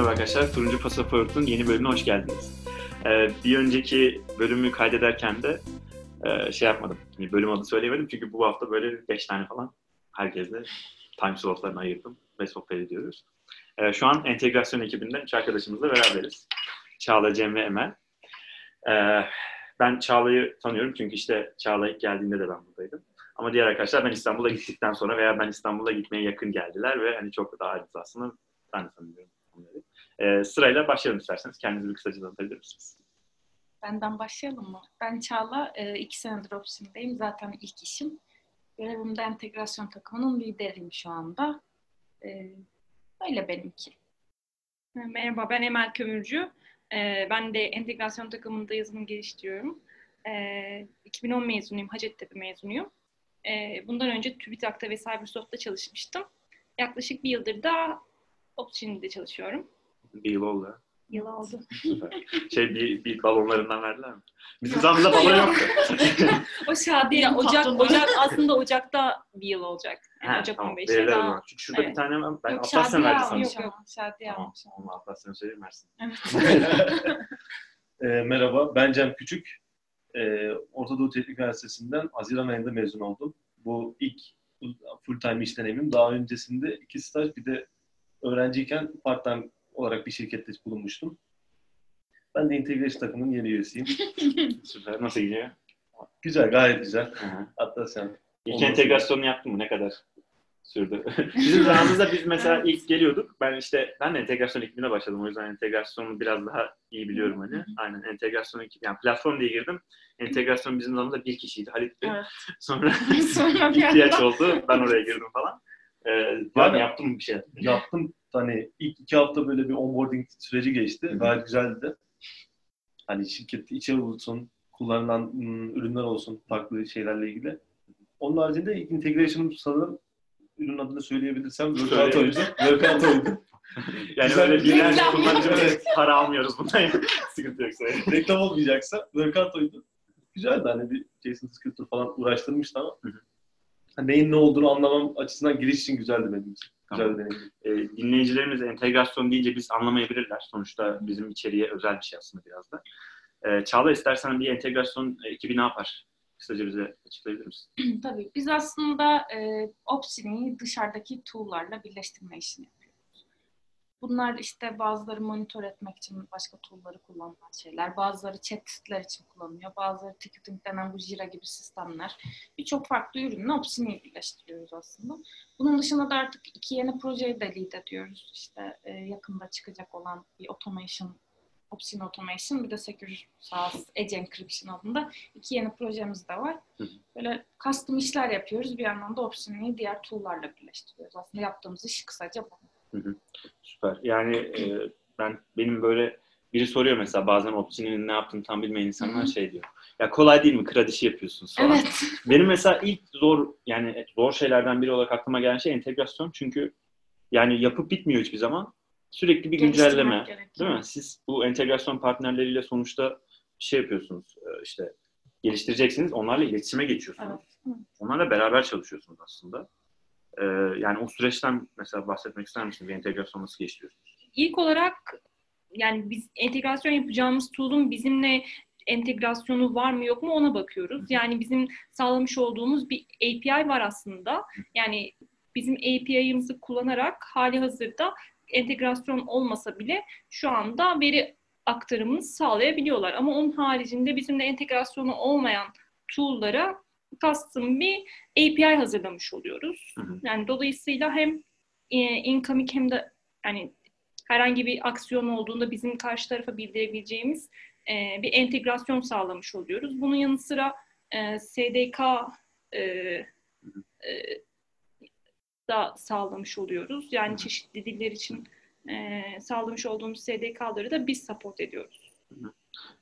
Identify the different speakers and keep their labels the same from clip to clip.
Speaker 1: Merhaba arkadaşlar, Turuncu Pasaport'un yeni bölümüne hoş geldiniz. Ee, bir önceki bölümü kaydederken de e, şey yapmadım, yani bölüm adı söyleyemedim çünkü bu hafta böyle 5 tane falan herkesle time slotlarını ayırdım ve sohbet ediyoruz. Ee, şu an entegrasyon ekibinden üç arkadaşımızla beraberiz. Çağla, Cem ve Emel. Ee, ben Çağla'yı tanıyorum çünkü işte Çağla ilk geldiğinde de ben buradaydım. Ama diğer arkadaşlar ben İstanbul'a gittikten sonra veya ben İstanbul'a gitmeye yakın geldiler ve hani çok daha aciz aslında ben de tanıyorum onları. Ee, sırayla başlayalım isterseniz. Kendinizi bir kısaca tanıtabilir misiniz?
Speaker 2: Benden başlayalım mı? Ben Çağla, e, iki senedir Opsim'deyim. Zaten ilk işim. Görevimde entegrasyon takımının lideriyim şu anda. E, öyle benimki.
Speaker 3: Merhaba, ben Emel Kömürcü. Ee, ben de entegrasyon takımında yazılım geliştiriyorum. Ee, 2010 mezunuyum, Hacettepe mezunuyum. Ee, bundan önce TÜBİTAK'ta ve Cybersoft'ta çalışmıştım. Yaklaşık bir yıldır da Option'de çalışıyorum.
Speaker 1: Bir yıl oldu.
Speaker 2: Yıl oldu.
Speaker 1: Süper. şey bir, bir balonlarından verdiler mi? Bizim zamanımızda balon yoktu.
Speaker 3: O Şadiye,
Speaker 2: Benim
Speaker 3: Ocak,
Speaker 2: tatlım.
Speaker 3: Ocak aslında Ocak'ta bir yıl olacak. Yani
Speaker 1: Ha,
Speaker 3: Ocak
Speaker 1: tamam,
Speaker 3: 15'te
Speaker 1: verirler o
Speaker 3: daha.
Speaker 1: zaman. Çünkü şurada bir
Speaker 3: Evet.
Speaker 1: tane ben
Speaker 2: Yok,
Speaker 1: Atlasya
Speaker 2: Şadiye
Speaker 1: verdi
Speaker 2: almış
Speaker 1: sanırım.
Speaker 2: ama. Şadiye
Speaker 1: Tamam,
Speaker 2: almış
Speaker 1: onu Atlasya'nı söyleyeyim versin.
Speaker 4: E, merhaba, ben Cem Küçük. E, Orta Doğu Teknik Üniversitesi'nden Haziran ayında mezun oldum. Bu ilk full time iş deneyimim. Daha öncesinde iki staj bir de öğrenciyken part time olarak bir şirkette bulunmuştum. Ben de Integration takımının yeni üyesiyim.
Speaker 1: Süper. Nasıl gidiyor?
Speaker 4: güzel, gayet güzel.
Speaker 1: Hı hı.
Speaker 4: Hatta sen
Speaker 1: İlk
Speaker 4: Olmaz.
Speaker 1: entegrasyonunu yaptın mı? Ne kadar sürdü? Bizim zamanımızda biz mesela ilk geliyorduk. Ben işte ben de entegrasyon ekibine başladım. O yüzden entegrasyonu biraz daha iyi biliyorum hani. Aynen entegrasyon ekibi. Yani platform diye girdim. Entegrasyon bizim zamanımızda bir kişiydi. Halit Bey.
Speaker 2: Evet.
Speaker 1: Sonra
Speaker 2: Sonra
Speaker 1: ihtiyaç oldu. Ben oraya girdim falan. Ee, var mı
Speaker 4: Yani-
Speaker 1: yaptın mı bir şey?
Speaker 4: yaptım. Hani ilk iki hafta böyle bir onboarding süreci geçti. Gayet güzeldi. Hani şirket içi olsun, kullanılan ım, ürünler olsun, farklı şeylerle ilgili. Onun haricinde integration'ım sanırım ürün adını söyleyebilirsem workout oydu. Workout oydu.
Speaker 1: Yani
Speaker 4: Güzel
Speaker 1: öyle
Speaker 4: bir
Speaker 1: binlerce kullanıcı
Speaker 4: Evet.
Speaker 1: para almıyoruz bundan. Sıkıntı yok söyle.
Speaker 4: Reklam olmayacaksa workout oydu. Güzeldi hani bir Jason Scripter falan uğraştırmıştı ama
Speaker 1: Hı hı.
Speaker 4: hani neyin ne olduğunu anlamam açısından giriş için güzeldi benim için.
Speaker 1: Tamam. e, dinleyicilerimiz entegrasyon deyince biz anlamayabilirler. Sonuçta bizim içeriye özel bir şey aslında biraz da. E, Çağla istersen bir entegrasyon ekibi ne yapar? Kısaca bize açıklayabilir misin?
Speaker 2: Tabii. Biz aslında e, Opsini'yi dışarıdaki tool'larla birleştirme işini yapıyoruz. Bunlar işte bazıları monitör etmek için başka tool'ları kullanılan şeyler. Bazıları chatler için kullanılıyor. Bazıları ticketing denen bu Jira gibi sistemler. Birçok farklı ürünle Opsini'yi birleştiriyoruz aslında. Bunun dışında da artık iki yeni projeyi de lead ediyoruz. İşte e, yakında çıkacak olan bir automation Opsin Automation bir de Secure SaaS Edge Encryption adında iki yeni projemiz de var. Böyle custom işler yapıyoruz. Bir yandan da Opsini'yi diğer tool'larla birleştiriyoruz. Aslında yaptığımız iş kısaca bu.
Speaker 1: Süper. Yani e, ben benim böyle biri soruyor mesela bazen Optin'in ne yaptığını tam bilmeyen insanlar
Speaker 2: Hı hı.
Speaker 1: şey diyor. Ya kolay değil mi? Kıra yapıyorsunuz falan.
Speaker 2: Evet.
Speaker 1: Benim mesela ilk zor yani zor şeylerden biri olarak aklıma gelen şey entegrasyon. Çünkü yani yapıp bitmiyor hiçbir zaman. Sürekli bir
Speaker 2: Geliştirmek
Speaker 1: güncelleme.
Speaker 2: gerekiyor.
Speaker 1: Değil mi? Siz bu entegrasyon partnerleriyle sonuçta bir şey yapıyorsunuz. Ee, işte geliştireceksiniz. Onlarla iletişime geçiyorsunuz.
Speaker 2: Evet.
Speaker 1: Onlarla beraber çalışıyorsunuz aslında. Ee, yani o süreçten mesela bahsetmek ister misiniz? Bir entegrasyon nasıl geçiriyorsunuz?
Speaker 3: İlk olarak yani biz entegrasyon yapacağımız tool'un bizimle entegrasyonu var mı yok mu ona bakıyoruz. Yani bizim sağlamış olduğumuz bir API var aslında. Yani bizim API'ımızı kullanarak hali hazırda entegrasyon olmasa bile şu anda veri aktarımını sağlayabiliyorlar. Ama onun haricinde bizimle entegrasyonu olmayan tool'lara custom bir API hazırlamış oluyoruz.
Speaker 1: Hı hı.
Speaker 3: Yani dolayısıyla hem e, incoming hem de yani herhangi bir aksiyon olduğunda bizim karşı tarafa bildirebileceğimiz e, bir entegrasyon sağlamış oluyoruz. Bunun yanı sıra e, SDK e, e, da sağlamış oluyoruz. Yani çeşitli diller için e, sağlamış olduğumuz SDK'ları da biz support ediyoruz.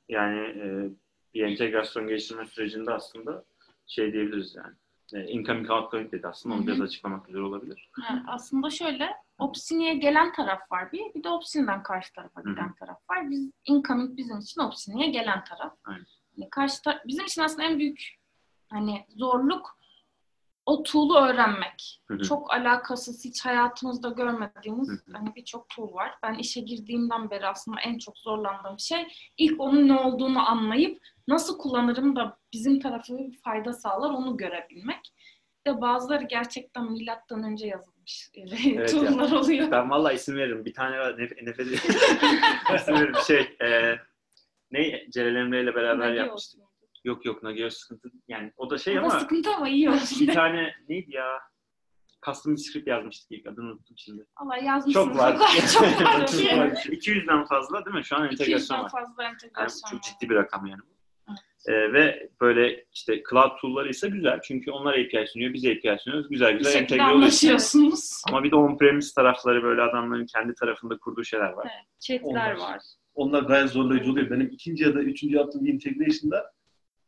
Speaker 1: Yani e, bir entegrasyon geliştirme sürecinde aslında şey diyebiliriz yani. E, incoming outgoing dedi aslında. Onu
Speaker 2: Hı hı.
Speaker 1: biraz açıklamak güzel olabilir.
Speaker 2: Yani aslında şöyle Opsini'ye gelen taraf var bir, bir de Opsini'den karşı tarafa giden taraf var. Biz incoming bizim için Opsini'ye gelen taraf.
Speaker 1: Aynen.
Speaker 2: Yani karşı ta- bizim için aslında en büyük hani zorluk o tool'u öğrenmek.
Speaker 1: Hı hı.
Speaker 2: Çok alakasız, hiç hayatımızda görmediğimiz
Speaker 1: Hı hı.
Speaker 2: hani birçok tool var. Ben işe girdiğimden beri aslında en çok zorlandığım şey ilk onun ne olduğunu anlayıp nasıl kullanırım da bizim tarafı fayda sağlar onu görebilmek. De bazıları gerçekten milattan önce yazılmış
Speaker 1: Evet
Speaker 2: tool'lar oluyor.
Speaker 1: Ben vallahi isim veririm. Bir tane var. Nef nefes isim veririm. Şey, e, ne Celal Emre ile beraber
Speaker 3: Nagi
Speaker 1: yapmıştık. Yok yok Nagio sıkıntı. Yani o da şey
Speaker 2: O da
Speaker 1: ama
Speaker 2: sıkıntı ama iyi oldu.
Speaker 1: bir tane neydi ya? Custom script yazmıştık ilk adını unuttum şimdi.
Speaker 2: Allah yazmışsınız.
Speaker 1: Çok var.
Speaker 2: Çok var
Speaker 1: Çok
Speaker 2: ki.
Speaker 1: var. 200'den fazla değil mi? Şu an entegrasyon
Speaker 2: 200'den
Speaker 1: var.
Speaker 2: fazla
Speaker 1: Yani
Speaker 2: entegrasyon
Speaker 1: çok
Speaker 2: var.
Speaker 1: ciddi bir rakam yani.
Speaker 2: Evet.
Speaker 1: Ee, ve böyle işte cloud tool'ları ise güzel. Çünkü onlar API sunuyor, biz API sunuyoruz. Güzel
Speaker 2: Bir
Speaker 1: güzel
Speaker 2: şekilde
Speaker 1: entegre oluyor.
Speaker 2: anlaşıyorsunuz.
Speaker 1: Ama bir de on-premise tarafları böyle adamların kendi tarafında kurduğu şeyler var.
Speaker 3: Chatler
Speaker 4: Onlar.
Speaker 3: var.
Speaker 4: Onlar gayet zorlayıcı oluyor. Benim ikinci ya da üçüncü yaptığım bir integration'da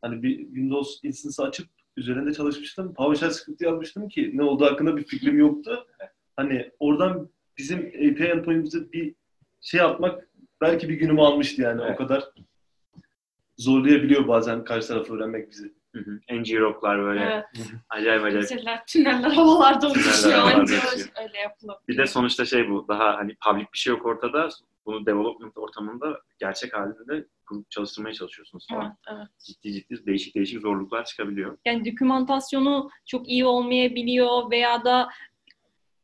Speaker 4: hani bir Windows instance açıp üzerinde çalışmıştım. PowerShell script yazmıştım ki ne olduğu hakkında bir fikrim yoktu. Hani oradan bizim API endpoint'imize bir şey atmak belki bir günümü almıştı yani.
Speaker 1: Evet.
Speaker 4: O kadar zorlayabiliyor bazen karşı tarafı öğrenmek bizi.
Speaker 1: Hı hı. NG-Rock'lar böyle
Speaker 2: Evet.
Speaker 1: acayip acayip.
Speaker 2: Şeyler, tüneller havalarda oluşuyor.
Speaker 1: havalarda
Speaker 2: Anca
Speaker 1: uçuşuyor.
Speaker 2: öyle yapılabiliyor.
Speaker 1: Bir de sonuçta şey bu, daha hani public bir şey yok ortada. Bunu development ortamında gerçek halinde kurup çalıştırmaya çalışıyorsunuz falan.
Speaker 2: Evet, evet.
Speaker 1: Ciddi ciddi değişik değişik zorluklar çıkabiliyor.
Speaker 3: Yani dokümantasyonu çok iyi olmayabiliyor veya da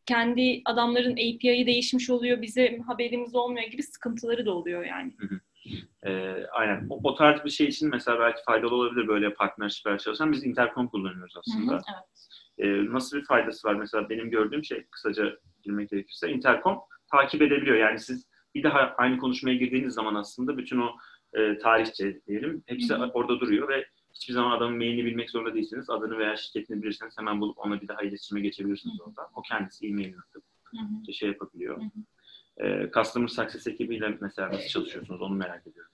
Speaker 3: kendi adamların API'yi değişmiş oluyor, bize haberimiz olmuyor gibi sıkıntıları da oluyor yani.
Speaker 1: Ee, aynen. O, o tarz bir şey için mesela belki faydalı olabilir böyle partnershipler çalışan. Biz Intercom kullanıyoruz aslında.
Speaker 2: hı, evet.
Speaker 1: Ee, nasıl bir faydası var? Mesela benim gördüğüm şey kısaca girmek gerekirse Intercom takip edebiliyor. Yani siz bir daha aynı konuşmaya girdiğiniz zaman aslında bütün o e, tarihçe diyelim hepsi
Speaker 2: Hı hı.
Speaker 1: orada duruyor ve hiçbir zaman adamın mailini bilmek zorunda değilsiniz. Adını veya şirketini bilirseniz hemen bulup ona bir daha iletişime geçebilirsiniz
Speaker 2: Hı hı.
Speaker 1: oradan. O kendisi e-mailini atıp
Speaker 2: Hı hı.
Speaker 1: işte şey yapabiliyor.
Speaker 2: Hı hı.
Speaker 1: Ee, Customer Success ekibiyle mesela nasıl çalışıyorsunuz onu merak ediyorum.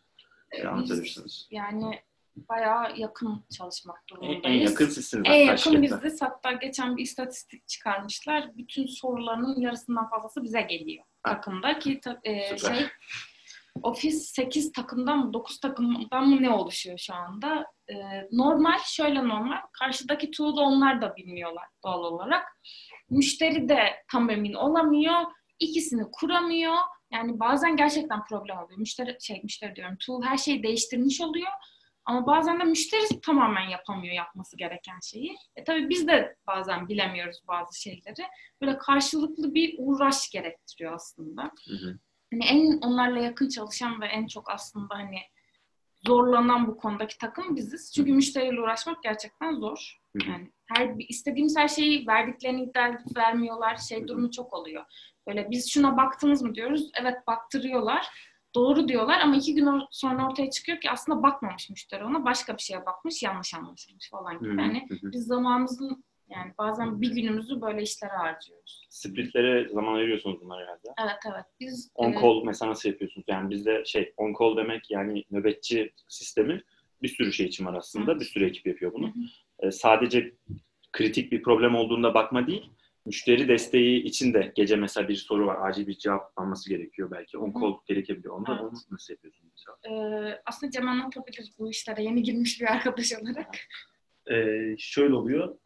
Speaker 1: Ee, anlatabilirsiniz.
Speaker 2: Yani bayağı yakın çalışmak durumundayız.
Speaker 1: en yakın sizsiniz
Speaker 2: En yakın biziz. Hatta geçen bir istatistik çıkarmışlar. Bütün sorularının yarısından fazlası bize geliyor. Takımda ki e,
Speaker 1: Süper.
Speaker 2: şey Office 8 takımdan mı 9 takımdan mı ne oluşuyor şu anda? E, normal, şöyle normal. Karşıdaki tool'u onlar da bilmiyorlar doğal olarak. Müşteri de tam emin olamıyor. İkisini kuramıyor. Yani bazen gerçekten problem oluyor. Müşteri şey müşteri diyorum. Tool her şeyi değiştirmiş oluyor. Ama bazen de müşteri tamamen yapamıyor yapması gereken şeyi. E tabii biz de bazen bilemiyoruz bazı şeyleri. Böyle karşılıklı bir uğraş gerektiriyor aslında.
Speaker 1: Hı hı.
Speaker 2: Hani en onlarla yakın çalışan ve en çok aslında hani zorlanan bu konudaki takım biziz. Çünkü müşteriyle uğraşmak gerçekten zor. Yani her istediğimiz her şeyi verdiklerini iddia edip vermiyorlar. Şey durumu çok oluyor. Böyle biz şuna baktınız mı diyoruz. Evet baktırıyorlar. Doğru diyorlar ama iki gün sonra ortaya çıkıyor ki aslında bakmamış müşteri ona. Başka bir şeye bakmış, yanlış anlaşılmış falan gibi. Yani biz zamanımızın yani bazen bir günümüzü böyle işlere harcıyoruz.
Speaker 1: Splitlere zaman ayırıyorsunuz bunlar herhalde.
Speaker 2: Evet evet. Biz
Speaker 1: On
Speaker 2: e,
Speaker 1: call mesela nasıl yapıyorsunuz? Yani bizde şey on call demek yani nöbetçi sistemi bir sürü şey için var aslında.
Speaker 2: Evet.
Speaker 1: Bir sürü ekip yapıyor bunu.
Speaker 2: Hı hı.
Speaker 1: Ee, sadece kritik bir problem olduğunda bakma değil. Müşteri desteği için de gece mesela bir soru var. Acil bir cevap alması gerekiyor belki. On
Speaker 2: Hı hı.
Speaker 1: call gerekebiliyor. Onda
Speaker 2: Evet.
Speaker 1: onu nasıl yapıyorsunuz mesela?
Speaker 2: e, aslında Cem anlatabilir bu işlere yeni girmiş bir arkadaş olarak.
Speaker 4: Ee, şöyle oluyor.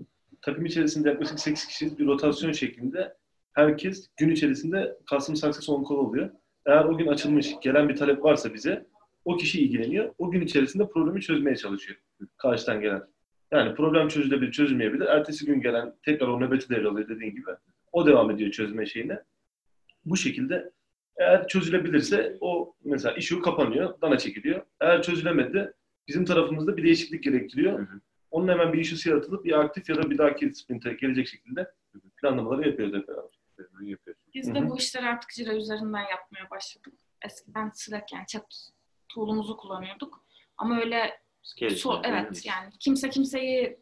Speaker 4: Takım içerisinde yaklaşık 8 kişi bir rotasyon şeklinde herkes gün içerisinde Customer Success on call oluyor. Eğer o gün açılmış gelen bir talep varsa bize o kişi ilgileniyor. O gün içerisinde problemi çözmeye çalışıyor karşıdan gelen. Yani problem çözülebilir, çözülmeyebilir. Ertesi gün gelen tekrar o nöbeti devralıyor dediğin gibi. O devam ediyor çözme şeyine. Bu şekilde eğer çözülebilirse o mesela issue kapanıyor, dana çekiliyor. Eğer çözülemedi bizim tarafımızda bir değişiklik gerektiriyor.
Speaker 1: Hı hı.
Speaker 4: Onun hemen bir issue'su yaratılıp bir aktif ya da bir dahaki sprinte gelecek şekilde planlamaları yapıyoruz hep beraber.
Speaker 2: Biz de
Speaker 4: hı.
Speaker 2: bu işleri artık Jira üzerinden yapmaya başladık. Eskiden Slack yani chat tool'umuzu kullanıyorduk. Ama öyle so- evet yani kimse kimseyi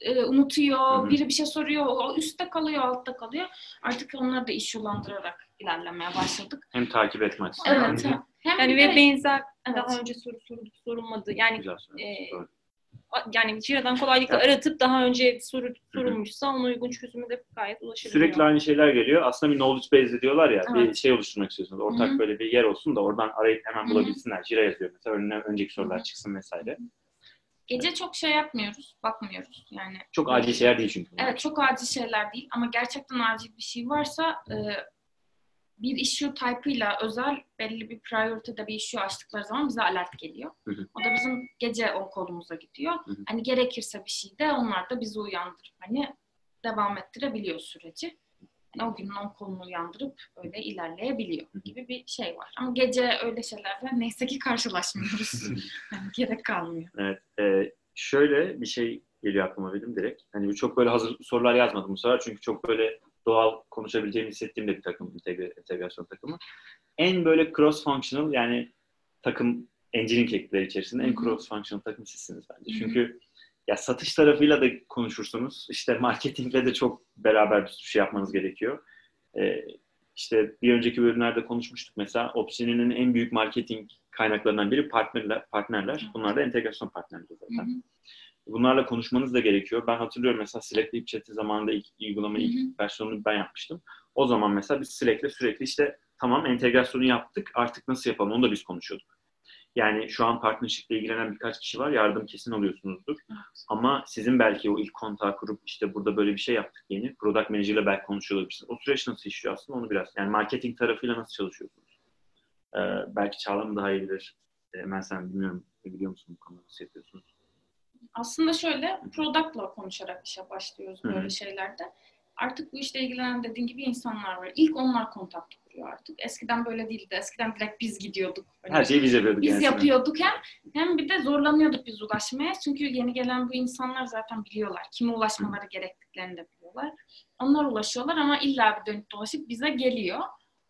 Speaker 2: e, unutuyor,
Speaker 1: Hı hı.
Speaker 2: biri bir şey soruyor, o üstte kalıyor, altta kalıyor. Artık onları da issue'landırarak ilerlemeye başladık.
Speaker 1: Hem takip etme açısından.
Speaker 2: Evet. hem- Hem
Speaker 3: Yani
Speaker 2: de-
Speaker 3: ve benzer
Speaker 2: Evet.
Speaker 3: daha önce soru sorulup sorulmadı. Yani
Speaker 1: Güzel
Speaker 3: e,
Speaker 1: Doğru.
Speaker 3: Yani Jira'dan kolaylıkla
Speaker 1: Evet.
Speaker 3: aratıp daha önce soru sorulmuşsa ona uygun çözüme de gayet ulaşabiliyor.
Speaker 1: Sürekli aynı şeyler geliyor. Aslında bir knowledge base diyorlar ya. Bir
Speaker 2: Evet.
Speaker 1: şey oluşturmak istiyorsunuz. Ortak
Speaker 2: Hı hı.
Speaker 1: böyle bir yer olsun da oradan arayıp hemen bulabilsinler. Jira yazıyor mesela. Önüne önceki sorular
Speaker 2: Hı hı.
Speaker 1: çıksın vesaire.
Speaker 2: Gece çok şey yapmıyoruz, bakmıyoruz. Yani
Speaker 1: Çok acil şeyler değil çünkü.
Speaker 2: Evet çok acil şeyler değil ama gerçekten acil bir şey varsa e, bir issue type'ıyla özel belli bir priority'de bir issue açtıkları zaman bize alert geliyor.
Speaker 1: Hı hı.
Speaker 2: O da bizim gece on kolumuza gidiyor.
Speaker 1: Hı hı.
Speaker 2: Hani gerekirse bir şey de onlar da bizi uyandırıp hani devam ettirebiliyor süreci. Yani o günün on kolunu uyandırıp öyle ilerleyebiliyor gibi bir şey var. Ama gece öyle şeylerle neyse ki karşılaşmıyoruz. yani gerek kalmıyor.
Speaker 1: Evet. e, şöyle bir şey geliyor aklıma benim direkt. Hani çok böyle hazır sorular yazmadım bu sefer çünkü çok böyle doğal konuşabileceğimi hissettiğim de bir takım, entegre- entegrasyon takımı. En böyle cross functional yani takım engineering ekipleri içerisinde en
Speaker 2: Hı hı.
Speaker 1: cross functional takım sizsiniz bence.
Speaker 2: Hı hı.
Speaker 1: Çünkü ya satış tarafıyla da konuşursunuz. İşte marketingle de çok beraber bir şey yapmanız gerekiyor. Ee, işte bir önceki bölümlerde konuşmuştuk mesela Opsini'nin en büyük marketing kaynaklarından biri partnerler. partnerler. Bunlar da entegrasyon partnerleri
Speaker 2: Hı
Speaker 1: zaten.
Speaker 2: hı.
Speaker 1: Bunlarla konuşmanız da gerekiyor. Ben hatırlıyorum mesela Slack Deep Chat'i zamanında ilk uygulama ilk versiyonunu ben yapmıştım. O zaman mesela biz Slack'le sürekli işte tamam entegrasyonu yaptık artık nasıl yapalım onu da biz konuşuyorduk. Yani şu an partnership ile ilgilenen birkaç kişi var. Yardım kesin alıyorsunuzdur. Ama sizin belki o ilk kontağı kurup işte burada böyle bir şey yaptık yeni. Product Manager ile belki konuşuyor olabilirsiniz. O süreç nasıl işliyor aslında onu biraz. Yani marketing tarafıyla nasıl çalışıyorsunuz? Ee, belki Çağla mı daha iyi bilir. Ee, ben sen bilmiyorum. Biliyor musun bu konuda nasıl yapıyorsunuz?
Speaker 2: Aslında şöyle product'la konuşarak işe başlıyoruz böyle şeylerde. Artık bu işle ilgilenen dediğin gibi insanlar var. İlk onlar kontak kuruyor artık. Eskiden böyle değildi. Eskiden direkt biz gidiyorduk. Hani
Speaker 1: Her şeyi biz yapıyorduk.
Speaker 2: biz
Speaker 1: yani.
Speaker 2: yapıyorduk hem hem bir de zorlanıyorduk biz ulaşmaya. Çünkü yeni gelen bu insanlar zaten biliyorlar. Kime ulaşmaları gerektiklerini de biliyorlar. Onlar ulaşıyorlar ama illa bir dönüp dolaşıp bize geliyor.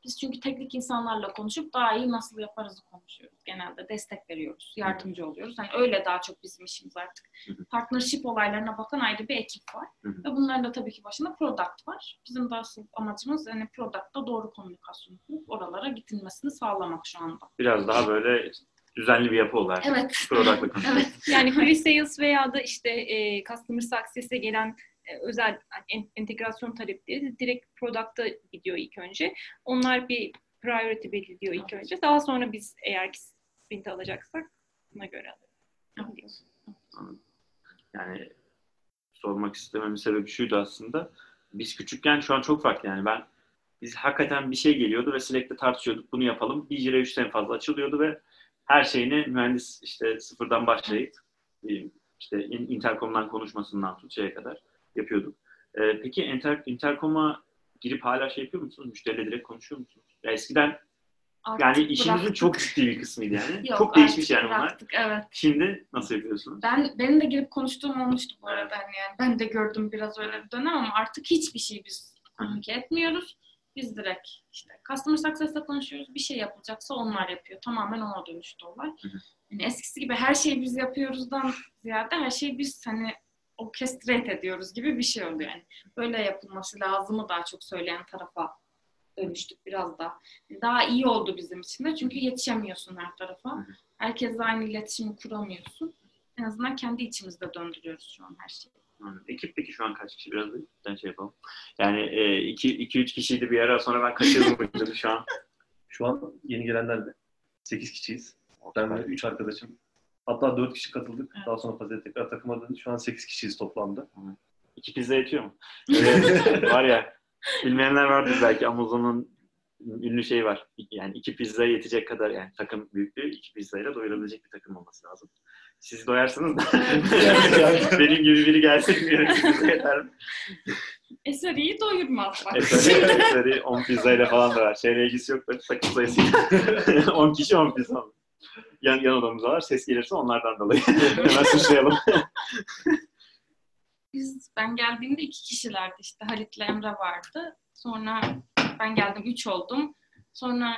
Speaker 2: Biz çünkü teknik insanlarla konuşup daha iyi nasıl yaparızı konuşuyoruz. Genelde destek veriyoruz, yardımcı oluyoruz. Yani öyle daha çok bizim işimiz artık. Partnership olaylarına bakan ayrı bir ekip var. Ve bunların da tabii ki başında product var. Bizim de asıl amacımız yani product'ta doğru komünikasyon kurup oralara gidilmesini sağlamak şu anda.
Speaker 1: Biraz daha böyle düzenli bir yapı olarak.
Speaker 2: Evet.
Speaker 1: Product'la konuşuyoruz.
Speaker 2: Evet.
Speaker 3: Yani pre-sales veya da işte e, customer success'e gelen özel en- entegrasyon talepleri direkt product'a gidiyor ilk önce. Onlar bir priority belirliyor ilk önce. Daha sonra biz eğer ki sprint alacaksak buna göre alıyoruz.
Speaker 1: Yani sormak istememin sebebi şuydu aslında. Biz küçükken şu an çok farklı yani ben biz hakikaten bir şey geliyordu ve Slack'te tartışıyorduk bunu yapalım. Bir jire 3 en fazla açılıyordu ve her şeyini mühendis işte sıfırdan başlayıp e, işte in- intercom'dan konuşmasından tut şeye kadar yapıyorduk. Ee, peki inter, intercom'a girip hala şey yapıyor musunuz? Müşteriyle direkt konuşuyor musunuz? Ya eskiden
Speaker 2: Artık
Speaker 1: yani işinizin
Speaker 2: bıraktık.
Speaker 1: çok ciddi bir kısmıydı yani.
Speaker 2: Yok,
Speaker 1: çok değişmiş yani
Speaker 2: bıraktık, Evet.
Speaker 1: Şimdi nasıl yapıyorsunuz?
Speaker 2: Ben benim de girip konuştuğum olmuştu bu arada hani yani ben de gördüm biraz öyle bir dönem ama artık hiçbir şey biz komünike etmiyoruz. Biz direkt işte customer success'la konuşuyoruz. Bir şey yapılacaksa onlar yapıyor. Tamamen ona dönüştü olay. Yani eskisi gibi her şeyi biz yapıyoruzdan ziyade her şeyi biz hani orchestrate ediyoruz gibi bir şey oluyor yani. Böyle yapılması lazımı daha çok söyleyen tarafa dönüştük biraz daha. Daha iyi oldu bizim için de çünkü yetişemiyorsun her tarafa. Herkesle aynı iletişimi kuramıyorsun. En azından kendi içimizde döndürüyoruz şu an her şeyi.
Speaker 1: Ekip peki şu an kaç kişi biraz da bir şey yapalım. Yani 2-3 kişiydi bir ara sonra ben kaçırdım bu şu an.
Speaker 4: Şu an yeni gelenler de 8 kişiyiz. Ben ve 3 arkadaşım. Hatta 4 kişi katıldık.
Speaker 2: Evet.
Speaker 4: Daha sonra Fazil tekrar takıma döndü. Şu an 8 kişiyiz toplamda.
Speaker 1: İki pizza yetiyor mu? Öyle var ya bilmeyenler vardır belki Amazon'un ünlü şey var. Yani iki pizza yetecek kadar yani takım büyüklüğü iki pizzayla doyurabilecek bir takım olması lazım. Siz doyarsınız da benim gibi biri gelse bilmiyorum yeter mi?
Speaker 2: Eseri'yi doyurmaz bak.
Speaker 1: Eseri, eseri 10 pizzayla falan da var. Şeyle ilgisi yok böyle takım sayısıyla. 10 kişi 10 pizza. Yan, yan odamızda var. Ses gelirse onlardan dolayı. Hemen suçlayalım.
Speaker 2: Biz ben geldiğimde iki kişilerdi işte Halit'le Emre vardı. Sonra ben geldim üç oldum. Sonra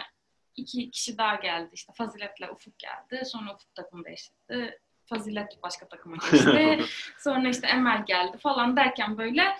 Speaker 2: iki kişi daha geldi işte Fazilet'le Ufuk geldi. Sonra Ufuk takım değiştirdi. Fazilet başka takıma geçti. Sonra işte Emel geldi falan derken böyle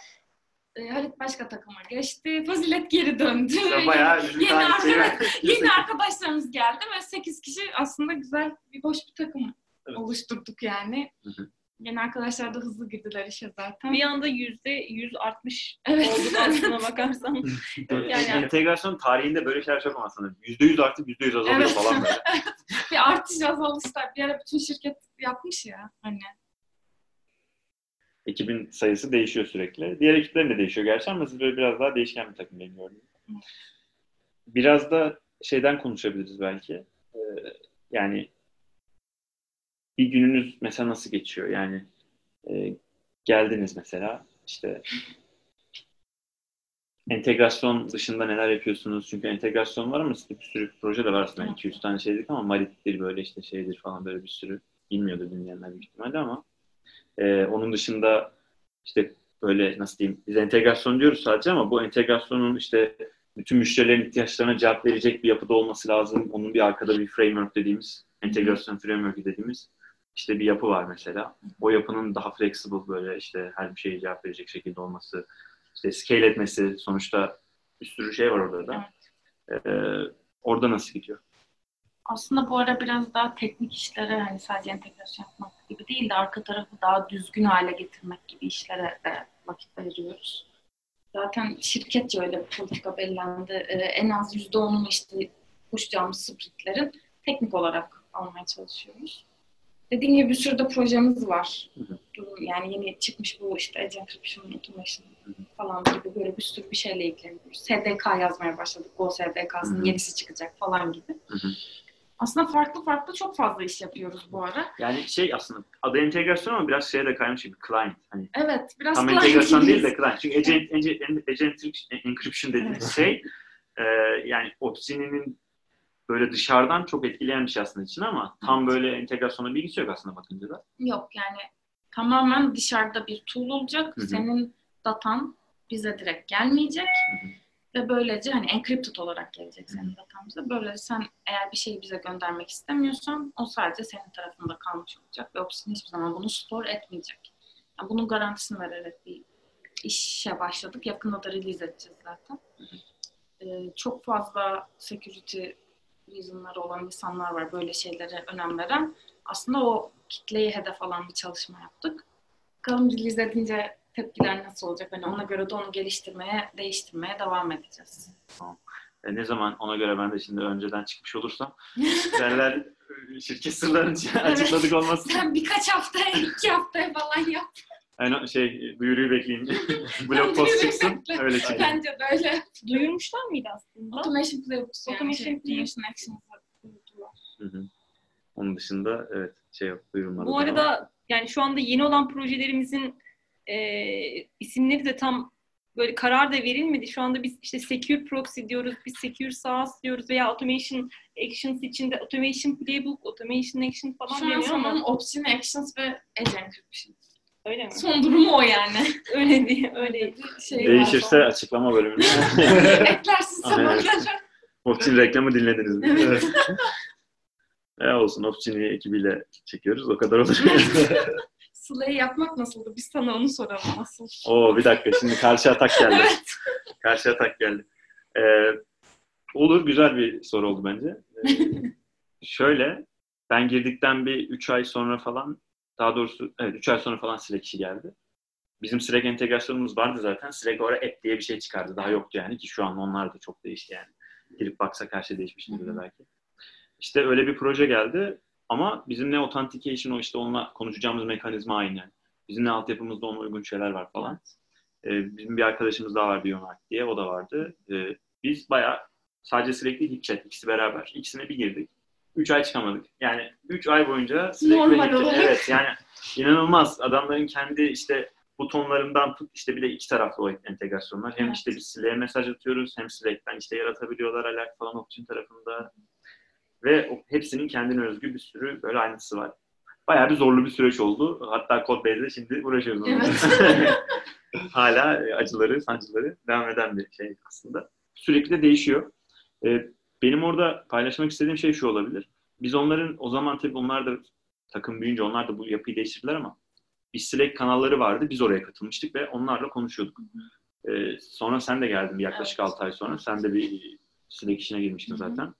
Speaker 2: e, Halit başka takıma geçti. Fazilet geri döndü.
Speaker 1: Ya Bayağı
Speaker 2: Yeni
Speaker 1: tarihçi
Speaker 2: arkadaş- Yeni arkadaşlarımız geldi ve 8 kişi aslında güzel bir boş bir takım
Speaker 4: Evet.
Speaker 2: oluşturduk yani.
Speaker 1: Hı hı.
Speaker 2: Yeni arkadaşlar da hızlı girdiler işe zaten.
Speaker 3: Bir anda yüzde yüz artmış
Speaker 2: Evet.
Speaker 3: olduk aslına bakarsan.
Speaker 1: Yani,
Speaker 3: Yani-
Speaker 1: entegrasyon tarihinde böyle şeyler çok ama sanırım. %100 artıp %100 azalıyor
Speaker 2: Evet.
Speaker 1: falan böyle.
Speaker 2: bir artış azalışlar. Bir ara bütün şirket yapmış ya hani
Speaker 1: ekibin sayısı değişiyor sürekli. Diğer ekiplerin de değişiyor gerçi ama siz böyle biraz daha değişken bir takım benim gördüğüm. Biraz da şeyden konuşabiliriz belki. Ee, yani bir gününüz mesela nasıl geçiyor? Yani e, geldiniz mesela işte entegrasyon dışında neler yapıyorsunuz? Çünkü entegrasyon var ama bir sürü proje de var aslında. 200 tane şeydik ama Marit'tir böyle işte şeydir falan böyle bir sürü bilmiyordu dinleyenler büyük ihtimalle ama e, onun dışında işte böyle nasıl diyeyim biz entegrasyon diyoruz sadece ama bu entegrasyonun işte bütün müşterilerin ihtiyaçlarına cevap verecek bir yapıda olması lazım. Onun bir arkada bir framework dediğimiz, entegrasyon framework dediğimiz işte bir yapı var mesela. O yapının daha flexible böyle işte her bir şeye cevap verecek şekilde olması, işte scale etmesi sonuçta bir sürü şey var orada da. Ee, orada nasıl gidiyor?
Speaker 2: Aslında bu ara biraz daha teknik işlere hani sadece entegrasyon yapmak gibi değil de arka tarafı daha düzgün hale getirmek gibi işlere de vakit ayırıyoruz. Zaten şirketçe öyle bir politika belirlendi. Ee, en az %10'unu işte koşacağımız sprintlerin teknik olarak almaya çalışıyoruz. Dediğim gibi bir sürü de projemiz var.
Speaker 1: Hı hı.
Speaker 2: Durum- Yani yeni çıkmış bu işte Edge Encryption, Automation falan gibi böyle bir sürü bir şeyle ilgileniyoruz. SDK yazmaya başladık. Go SDK'sının yenisi çıkacak falan gibi.
Speaker 1: Hı.
Speaker 2: Aslında farklı farklı çok fazla iş yapıyoruz bu ara.
Speaker 1: Yani şey aslında adı entegrasyon ama biraz şeye de kaymış gibi client. Hani
Speaker 2: Evet, biraz
Speaker 1: tam
Speaker 2: client
Speaker 1: entegrasyon değil de client. Çünkü Edge, Edge, Edge Encryption- dediğimiz şey e, yani Opsini'nin böyle dışarıdan çok etkileyen bir şey aslında için ama tam böyle entegrasyona bilgisi yok aslında bakınca da.
Speaker 2: Yok yani tamamen dışarıda bir tool olacak.
Speaker 1: Hı hı.
Speaker 2: Senin datan bize direkt gelmeyecek.
Speaker 1: hı.
Speaker 2: Ve böylece hani encrypted olarak gelecek senin datan bize. Böylece sen eğer bir şeyi bize göndermek istemiyorsan o sadece senin tarafında kalmış olacak. Ve Opsin hiçbir zaman bunu store etmeyecek. Yani bunun garantisini vererek bir işe başladık. Yakında da release edeceğiz zaten. Ee, çok fazla security reasonları olan insanlar var böyle şeylere önem veren. Aslında o kitleyi hedef alan bir çalışma yaptık. Bakalım release edince tepkiler nasıl olacak? Hani ona göre de onu geliştirmeye, değiştirmeye devam edeceğiz.
Speaker 1: E, ne zaman ona göre ben de şimdi önceden çıkmış olursam derler şirket sırlarını açıkladık olmasın.
Speaker 2: Sen birkaç haftaya, iki haftaya falan yap.
Speaker 1: Yani şey duyuruyu bekleyin. Blog post çıksın öyle çıkın.
Speaker 2: Bence de öyle.
Speaker 3: Duyurmuşlar mıydı aslında?
Speaker 2: Automation Playbooks yani.
Speaker 3: Automation
Speaker 2: şey. Automation Actions'ı duyurdular.
Speaker 1: Hı hı. Onun dışında evet şey yok duyurulmadı.
Speaker 3: Bu arada yani şu anda yeni olan projelerimizin e, isimleri de tam böyle karar da verilmedi. Şu anda biz işte Secure Proxy diyoruz, biz Secure SaaS diyoruz veya Automation Actions içinde Automation Playbook, Automation Action falan
Speaker 2: Şu an
Speaker 3: deniyor ama
Speaker 2: sanırım Opsin Actions ve Edge Encryption.
Speaker 3: öyle mi?
Speaker 2: Son durumu o yani.
Speaker 3: Öyle değil, öyle.
Speaker 2: Şey var
Speaker 1: Değişirse
Speaker 2: falan.
Speaker 1: açıklama bölümünde.
Speaker 2: Eklersin onları.
Speaker 1: Optin reklamı dinlediniz mi?
Speaker 2: Evet.
Speaker 1: e olsun Optin'i ekibiyle çekiyoruz o kadar olur.
Speaker 2: Sıla'yı yapmak nasıldı? Biz sana onu soralım nasıl?
Speaker 1: Oo bir dakika şimdi karşı atak geldi.
Speaker 2: Evet.
Speaker 1: Karşı atak geldi. Ee, olur güzel bir soru oldu bence. Ee, şöyle ben girdikten bir 3 ay sonra falan daha doğrusu evet 3 ay sonra falan Slack işi geldi. Bizim Slack entegrasyonumuz vardı zaten. Slack oraya app diye bir şey çıkardı. Daha yoktu yani ki şu an onlar da çok değişti yani. Girip baksak her şey değişmiştir de belki. İşte öyle bir proje geldi ama bizim ne authentication o işte onunla konuşacağımız mekanizma aynı. Yani. Bizim ne altyapımızda ona uygun şeyler var falan. Ee, bizim bir arkadaşımız daha var Biomark diye o da vardı. Ee, biz bayağı sadece değil HipChat ikisi beraber. İkisine bir girdik. 3 ay çıkamadık. Yani 3 ay boyunca ve
Speaker 2: Normal olarak.
Speaker 1: Evet yani inanılmaz. Adamların kendi işte butonlarından tut işte bir de iki taraflı o entegrasyonlar. Hem
Speaker 2: Evet.
Speaker 1: işte biz Slack'e mesaj atıyoruz hem Slack'ten işte yaratabiliyorlar alert falan Optin tarafında. Ve hepsinin kendine özgü bir sürü böyle aynısı var. Bayağı bir zorlu bir süreç oldu. Hatta Codebase'de şimdi uğraşıyoruz. onunla. Hala e, acıları, sancıları devam eden bir şey aslında. Sürekli de değişiyor. Ee, benim orada paylaşmak istediğim şey şu olabilir. Biz onların, o zaman tabii onlar da takım büyüyünce onlar da bu yapıyı değiştirdiler ama bir Slack kanalları vardı. Biz oraya katılmıştık ve onlarla konuşuyorduk. Ee, sonra sen de geldin bir yaklaşık
Speaker 2: Evet.
Speaker 1: 6 ay sonra. Sen de bir Slack işine girmiştin
Speaker 2: Hı hı.
Speaker 1: zaten.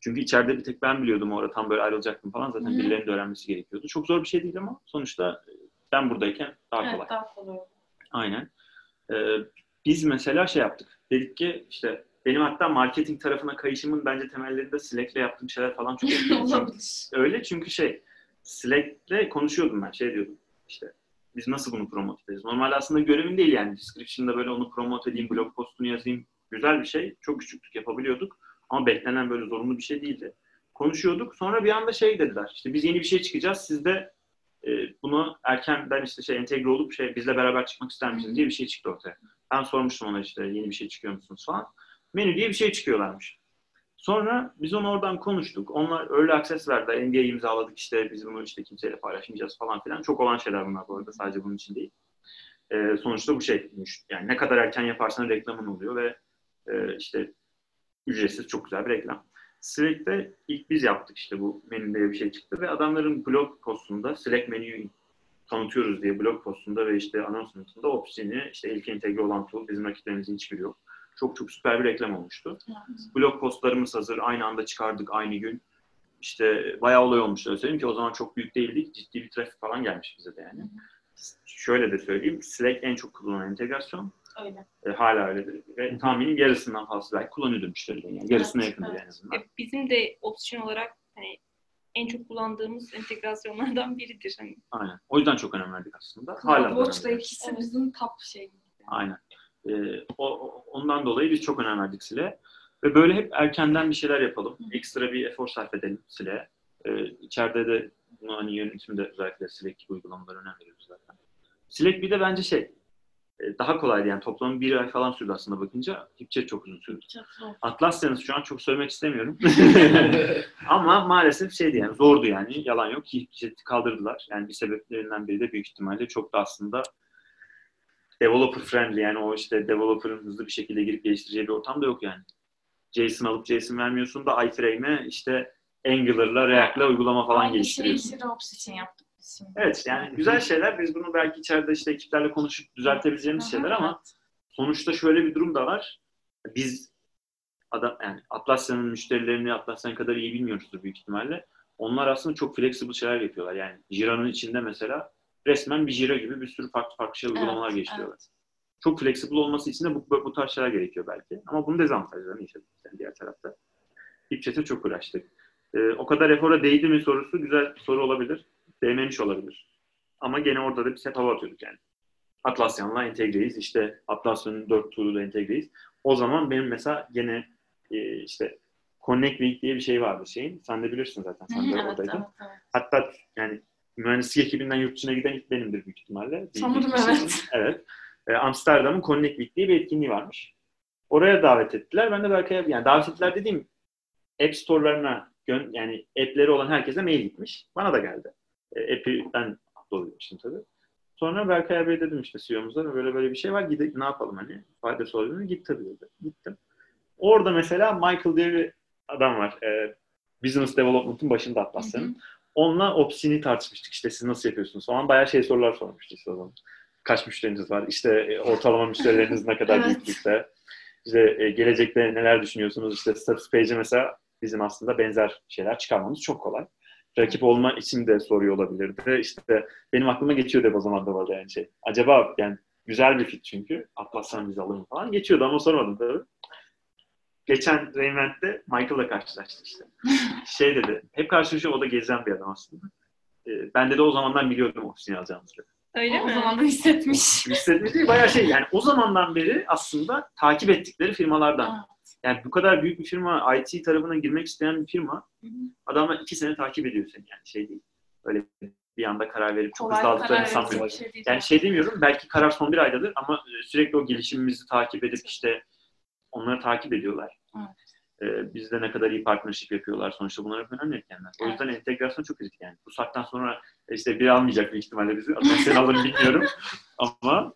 Speaker 1: Çünkü içeride bir tek ben biliyordum orada tam böyle ayrılacaktım falan. Zaten
Speaker 2: Hı hı.
Speaker 1: birilerinin de öğrenmesi gerekiyordu. Çok zor bir şey değil ama sonuçta e, ben buradayken daha kolay.
Speaker 2: Evet daha kolay.
Speaker 1: Aynen. Ee, biz mesela şey yaptık. Dedik ki işte benim hatta marketing tarafına kayışımın bence temellerinde Slack'le yaptığım şeyler falan çok
Speaker 2: Olabilir.
Speaker 1: Öyle çünkü şey Slack'le konuşuyordum ben şey diyordum işte Biz nasıl bunu promote ederiz? Normalde aslında görevim değil yani. Description'da böyle onu promote edeyim, blog postunu yazayım. Güzel bir şey. Çok küçüklük yapabiliyorduk. Ama beklenen böyle zorunlu bir şey değildi. Konuşuyorduk. Sonra bir anda şey dediler. İşte biz yeni bir şey çıkacağız. Siz de e, bunu erkenden işte şey entegre olup şey bizle beraber çıkmak ister misiniz diye bir şey çıktı ortaya. Ben sormuştum ona işte yeni bir şey çıkıyor musunuz falan. Menü diye bir şey çıkıyorlarmış. Sonra biz onu oradan konuştuk. Onlar öyle access verdiler. NDA imzaladık işte biz bunu işte kimseyle paylaşmayacağız falan filan. Çok olan şeyler bunlar bu arada. Sadece bunun için değil. Ee, sonuçta bu şeymiş. Yani ne kadar erken yaparsan reklamın oluyor ve e, işte ücretsiz çok güzel bir reklam. Slack'te ilk biz yaptık işte bu menüde bir şey çıktı ve adamların blog postunda Slack menüyü tanıtıyoruz diye blog postunda ve işte anonsumentunda Opsini işte ilk entegre olan tool bizim rakiplerimizin hiçbiri yok. Çok çok süper bir reklam olmuştu. Blog postlarımız hazır. Aynı anda çıkardık aynı gün. İşte bayağı olay olmuştu. Öyle söyleyeyim ki o zaman çok büyük değildik. Ciddi bir trafik falan gelmiş bize de yani. Şöyle de söyleyeyim. Slack en çok kullanılan entegrasyon.
Speaker 2: Öyle.
Speaker 1: E, hala öyledir. Ve tahminim yarısından fazla belki kullanıyordur müşterilerin. Yani yarısına
Speaker 2: Evet,
Speaker 1: yakındır
Speaker 2: evet.
Speaker 1: en azından.
Speaker 3: E, Bizim de opsiyon olarak hani en çok kullandığımız entegrasyonlardan biridir. Hani
Speaker 1: Aynen. O yüzden çok önem verdik aslında. Hala önem
Speaker 2: ikisi
Speaker 3: Evet.
Speaker 2: bizim top şeyimiz.
Speaker 1: Aynen. Ee, o, ondan dolayı biz çok önem verdik Sile. Ve böyle hep erkenden bir şeyler yapalım.
Speaker 2: Hı.
Speaker 1: Ekstra bir efor sarf edelim Sile'ye. Ee, içeride de bunu hani yönetimde özellikle Slack gibi uygulamalara önem veriyoruz zaten. Slack bir de bence şey e, daha kolaydı yani toplam bir ay falan sürdü aslında bakınca. HipChat çok uzun sürdü.
Speaker 2: Çok zor.
Speaker 1: Atlasya'nız şu an çok söylemek istemiyorum. Ama maalesef şeydi yani zordu yani yalan yok. HipChat'i kaldırdılar. Yani bir sebeplerinden biri de büyük ihtimalle çok da aslında developer friendly yani o işte developer'ın hızlı bir şekilde girip geliştireceği bir ortam da yok yani. JSON alıp JSON vermiyorsun da iframe'e işte Angular'la React'la uygulama falan
Speaker 2: Aynı şeyi
Speaker 1: geliştiriyorsun.
Speaker 2: Xerox için yaptık
Speaker 1: Evet yani güzel şeyler. Biz bunu belki içeride işte ekiplerle konuşup düzeltebileceğimiz şeyler ama
Speaker 2: evet.
Speaker 1: sonuçta şöyle bir durum da var. Biz adam yani Atlassian'ın müşterilerini Atlassian kadar iyi bilmiyoruzdur büyük ihtimalle. Onlar aslında çok flexible şeyler yapıyorlar. Yani Jira'nın içinde mesela resmen bir Jira gibi bir sürü farklı farklı şey uygulamalar
Speaker 2: Evet,
Speaker 1: geliştiriyorlar. Çok flexible olması için de bu, bu, tarz şeyler gerekiyor belki. Ama bunun dezavantajlarını yaşadık yani diğer tarafta. HipChat'e çok uğraştık. Ee, o kadar efora değdi mi sorusu güzel soru olabilir. Değmemiş olabilir. Ama gene orada da bir set hava atıyorduk yani. Atlassian'la entegreyiz. İşte Atlassian'ın 4 tool'uyla entegreyiz. O zaman benim mesela gene e, işte Connect Week diye bir şey vardı şeyin. Sen de bilirsin zaten. Sen de
Speaker 2: evet,
Speaker 1: oradaydın.
Speaker 2: evet, evet.
Speaker 1: Hatta yani mühendislik ekibinden yurt dışına giden ilk benimdir büyük ihtimalle.
Speaker 2: Sanırım evet.
Speaker 1: Evet. Ee, Amsterdam'ın Connect Week diye bir etkinliği varmış. Oraya davet ettiler. Ben de belki yani davet ettiler dediğim App Store'larına yani app'leri olan herkese mail gitmiş. Bana da geldi. E, app'i ben doldurmuştum tabii. Sonra Berkay abiye dedim işte CEO'muza böyle böyle bir şey var gidelim ne yapalım hani faydası olur mu? Git tabii dedi. Gittim. Orada mesela Michael diye bir adam var. E, Business Development'ın başında Atlassian'ın. Onunla Opsini tartışmıştık işte siz nasıl yapıyorsunuz falan. Bayağı şey sorular sormuştu işte o zaman. Kaç müşteriniz var? İşte e, ortalama müşterileriniz ne kadar
Speaker 2: Evet.
Speaker 1: büyüklükte? İşte e, gelecekte neler düşünüyorsunuz? İşte status page'e mesela bizim aslında benzer şeyler çıkarmamız çok kolay. Rakip olma için de soruyor olabilirdi. İşte benim aklıma geçiyordu hep o zaman da böyle yani şey. Acaba yani güzel bir fit çünkü. Atlas'tan biz alalım falan. Geçiyordu ama sormadım tabii. Geçen Reinvent'te Michael'la karşılaştık işte. Şey dedi, hep karşılaşıyor o da gezen bir adam aslında. Ee, ben de o zamandan biliyordum ofisini alacağımızı.
Speaker 3: öyle
Speaker 2: o
Speaker 3: mi?
Speaker 2: zaman da hissetmiş.
Speaker 1: Hissetmiş değil, bayağı şey yani o zamandan beri aslında takip ettikleri firmalardan.
Speaker 2: Evet.
Speaker 1: Yani bu kadar büyük bir firma, IT tarafına girmek isteyen bir firma, adamlar iki sene takip ediyor seni yani şey değil. Öyle bir anda karar verip çok
Speaker 2: Kolay
Speaker 1: hızlı sanmıyorum.
Speaker 2: verecek bir şey değil.
Speaker 1: Yani şey demiyorum, belki karar son bir aydadır ama e, sürekli o gelişimimizi takip edip işte onları takip ediyorlar.
Speaker 2: Evet.
Speaker 1: Ee, bizde ne kadar iyi partnership yapıyorlar. Sonuçta bunlar hep önemli etkenler. O
Speaker 2: Evet.
Speaker 1: yüzden entegrasyon çok kritik yani. Bu saatten sonra e, işte biri almayacak büyük ihtimalle bizi. Aslında sen alır bilmiyorum. Ama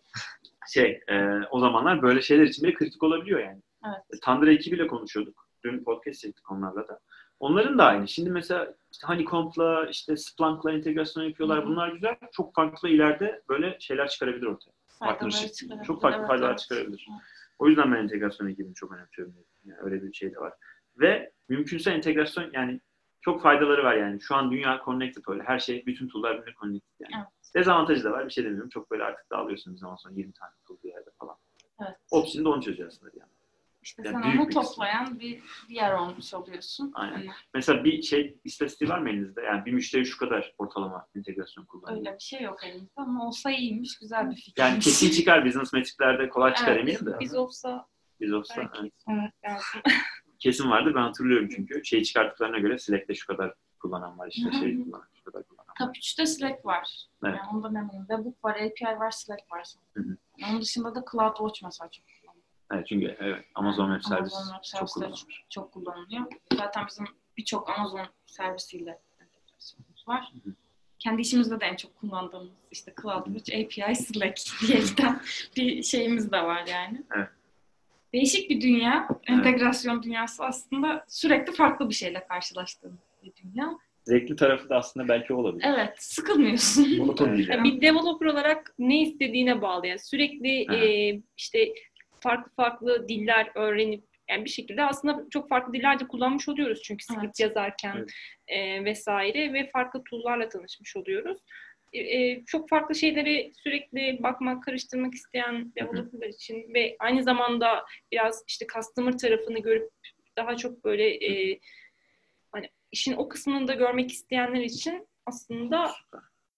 Speaker 1: şey e, o zamanlar böyle şeyler için bile kritik olabiliyor yani.
Speaker 2: Evet.
Speaker 1: E, Tandır ekibiyle konuşuyorduk. Dün podcast çektik onlarla da. Onların da aynı. Şimdi mesela işte Honeycomb'la, işte Splunk'la entegrasyon yapıyorlar.
Speaker 2: Hı hı.
Speaker 1: Bunlar güzel. Çok farklı ileride böyle şeyler çıkarabilir ortaya. Partnership.
Speaker 2: çıkarabilir.
Speaker 1: Çok farklı
Speaker 2: Evet,
Speaker 1: faydalar
Speaker 2: evet.
Speaker 1: çıkarabilir.
Speaker 2: Evet.
Speaker 1: O yüzden ben entegrasyon ekibini çok önemsiyorum. Yani öyle bir şey de var. Ve mümkünse entegrasyon yani çok faydaları var yani. Şu an dünya connected öyle. Her şey, bütün tool'lar birbirine connected yani.
Speaker 2: Evet.
Speaker 1: Dezavantajı da var. Bir şey demiyorum. Çok böyle artık dağılıyorsun bir zaman sonra 20 tane tool bir yerde falan.
Speaker 2: Evet.
Speaker 1: Opsini de onu çözüyor aslında yandan.
Speaker 2: İşte
Speaker 1: Yani
Speaker 2: sen
Speaker 1: büyük
Speaker 2: onu
Speaker 1: bir kısmı.
Speaker 2: toplayan bir diğer olmuş oluyorsun.
Speaker 1: Aynen.
Speaker 2: Hani
Speaker 1: Mesela bir şey istatistiği var mı elinizde? Yani bir müşteri şu kadar ortalama entegrasyon kullanıyor.
Speaker 2: öyle bir şey yok elimizde ama olsa iyiymiş, güzel bir fikir.
Speaker 1: Yani kesin çıkar business metriklerde kolay çıkar
Speaker 2: Evet,
Speaker 1: eminim de.
Speaker 3: Biz olsa
Speaker 1: Biz olsa
Speaker 3: belki
Speaker 1: evet.
Speaker 2: Evet.
Speaker 3: lazım.
Speaker 1: kesin vardı ben hatırlıyorum çünkü. Şeyi çıkarttıklarına göre Slack'te şu kadar kullanan var işte şey kullanan şu kadar kullanan var.
Speaker 2: Top 3'te Slack var.
Speaker 1: Evet.
Speaker 2: Yani ondan eminim. Webhook var, API var, Slack var.
Speaker 1: Hı hı.
Speaker 2: Yani onun dışında da CloudWatch mesela çok.
Speaker 1: Evet çünkü evet Amazon Web Service
Speaker 2: Amazon Web
Speaker 1: çok kullanılıyor.
Speaker 2: çok kullanılıyor. Zaten bizim birçok Amazon servisiyle entegrasyonumuz var.
Speaker 1: Hı hı.
Speaker 2: Kendi işimizde de en çok kullandığımız işte CloudWatch, API, Slack diyerekten bir şeyimiz de var yani.
Speaker 1: Evet.
Speaker 2: Değişik bir dünya. Entegrasyon dünyası aslında sürekli farklı bir şeyle karşılaştığımız bir dünya.
Speaker 1: Zevkli tarafı da aslında belki o olabilir.
Speaker 2: Evet, sıkılmıyorsun.
Speaker 1: Monoton değil
Speaker 3: Ya
Speaker 1: yani.
Speaker 3: bir developer olarak ne istediğine bağlı. Yani sürekli
Speaker 1: Aha.
Speaker 3: e, işte farklı farklı diller öğrenip yani bir şekilde aslında çok farklı diller de kullanmış oluyoruz çünkü script
Speaker 2: Evet.
Speaker 3: yazarken
Speaker 1: Evet.
Speaker 3: e, vesaire ve farklı tool'larla tanışmış oluyoruz. E, e, çok farklı şeyleri sürekli bakmak, karıştırmak isteyen developerlar için ve aynı zamanda biraz işte customer tarafını görüp daha çok böyle e, hani işin o kısmını da görmek isteyenler için aslında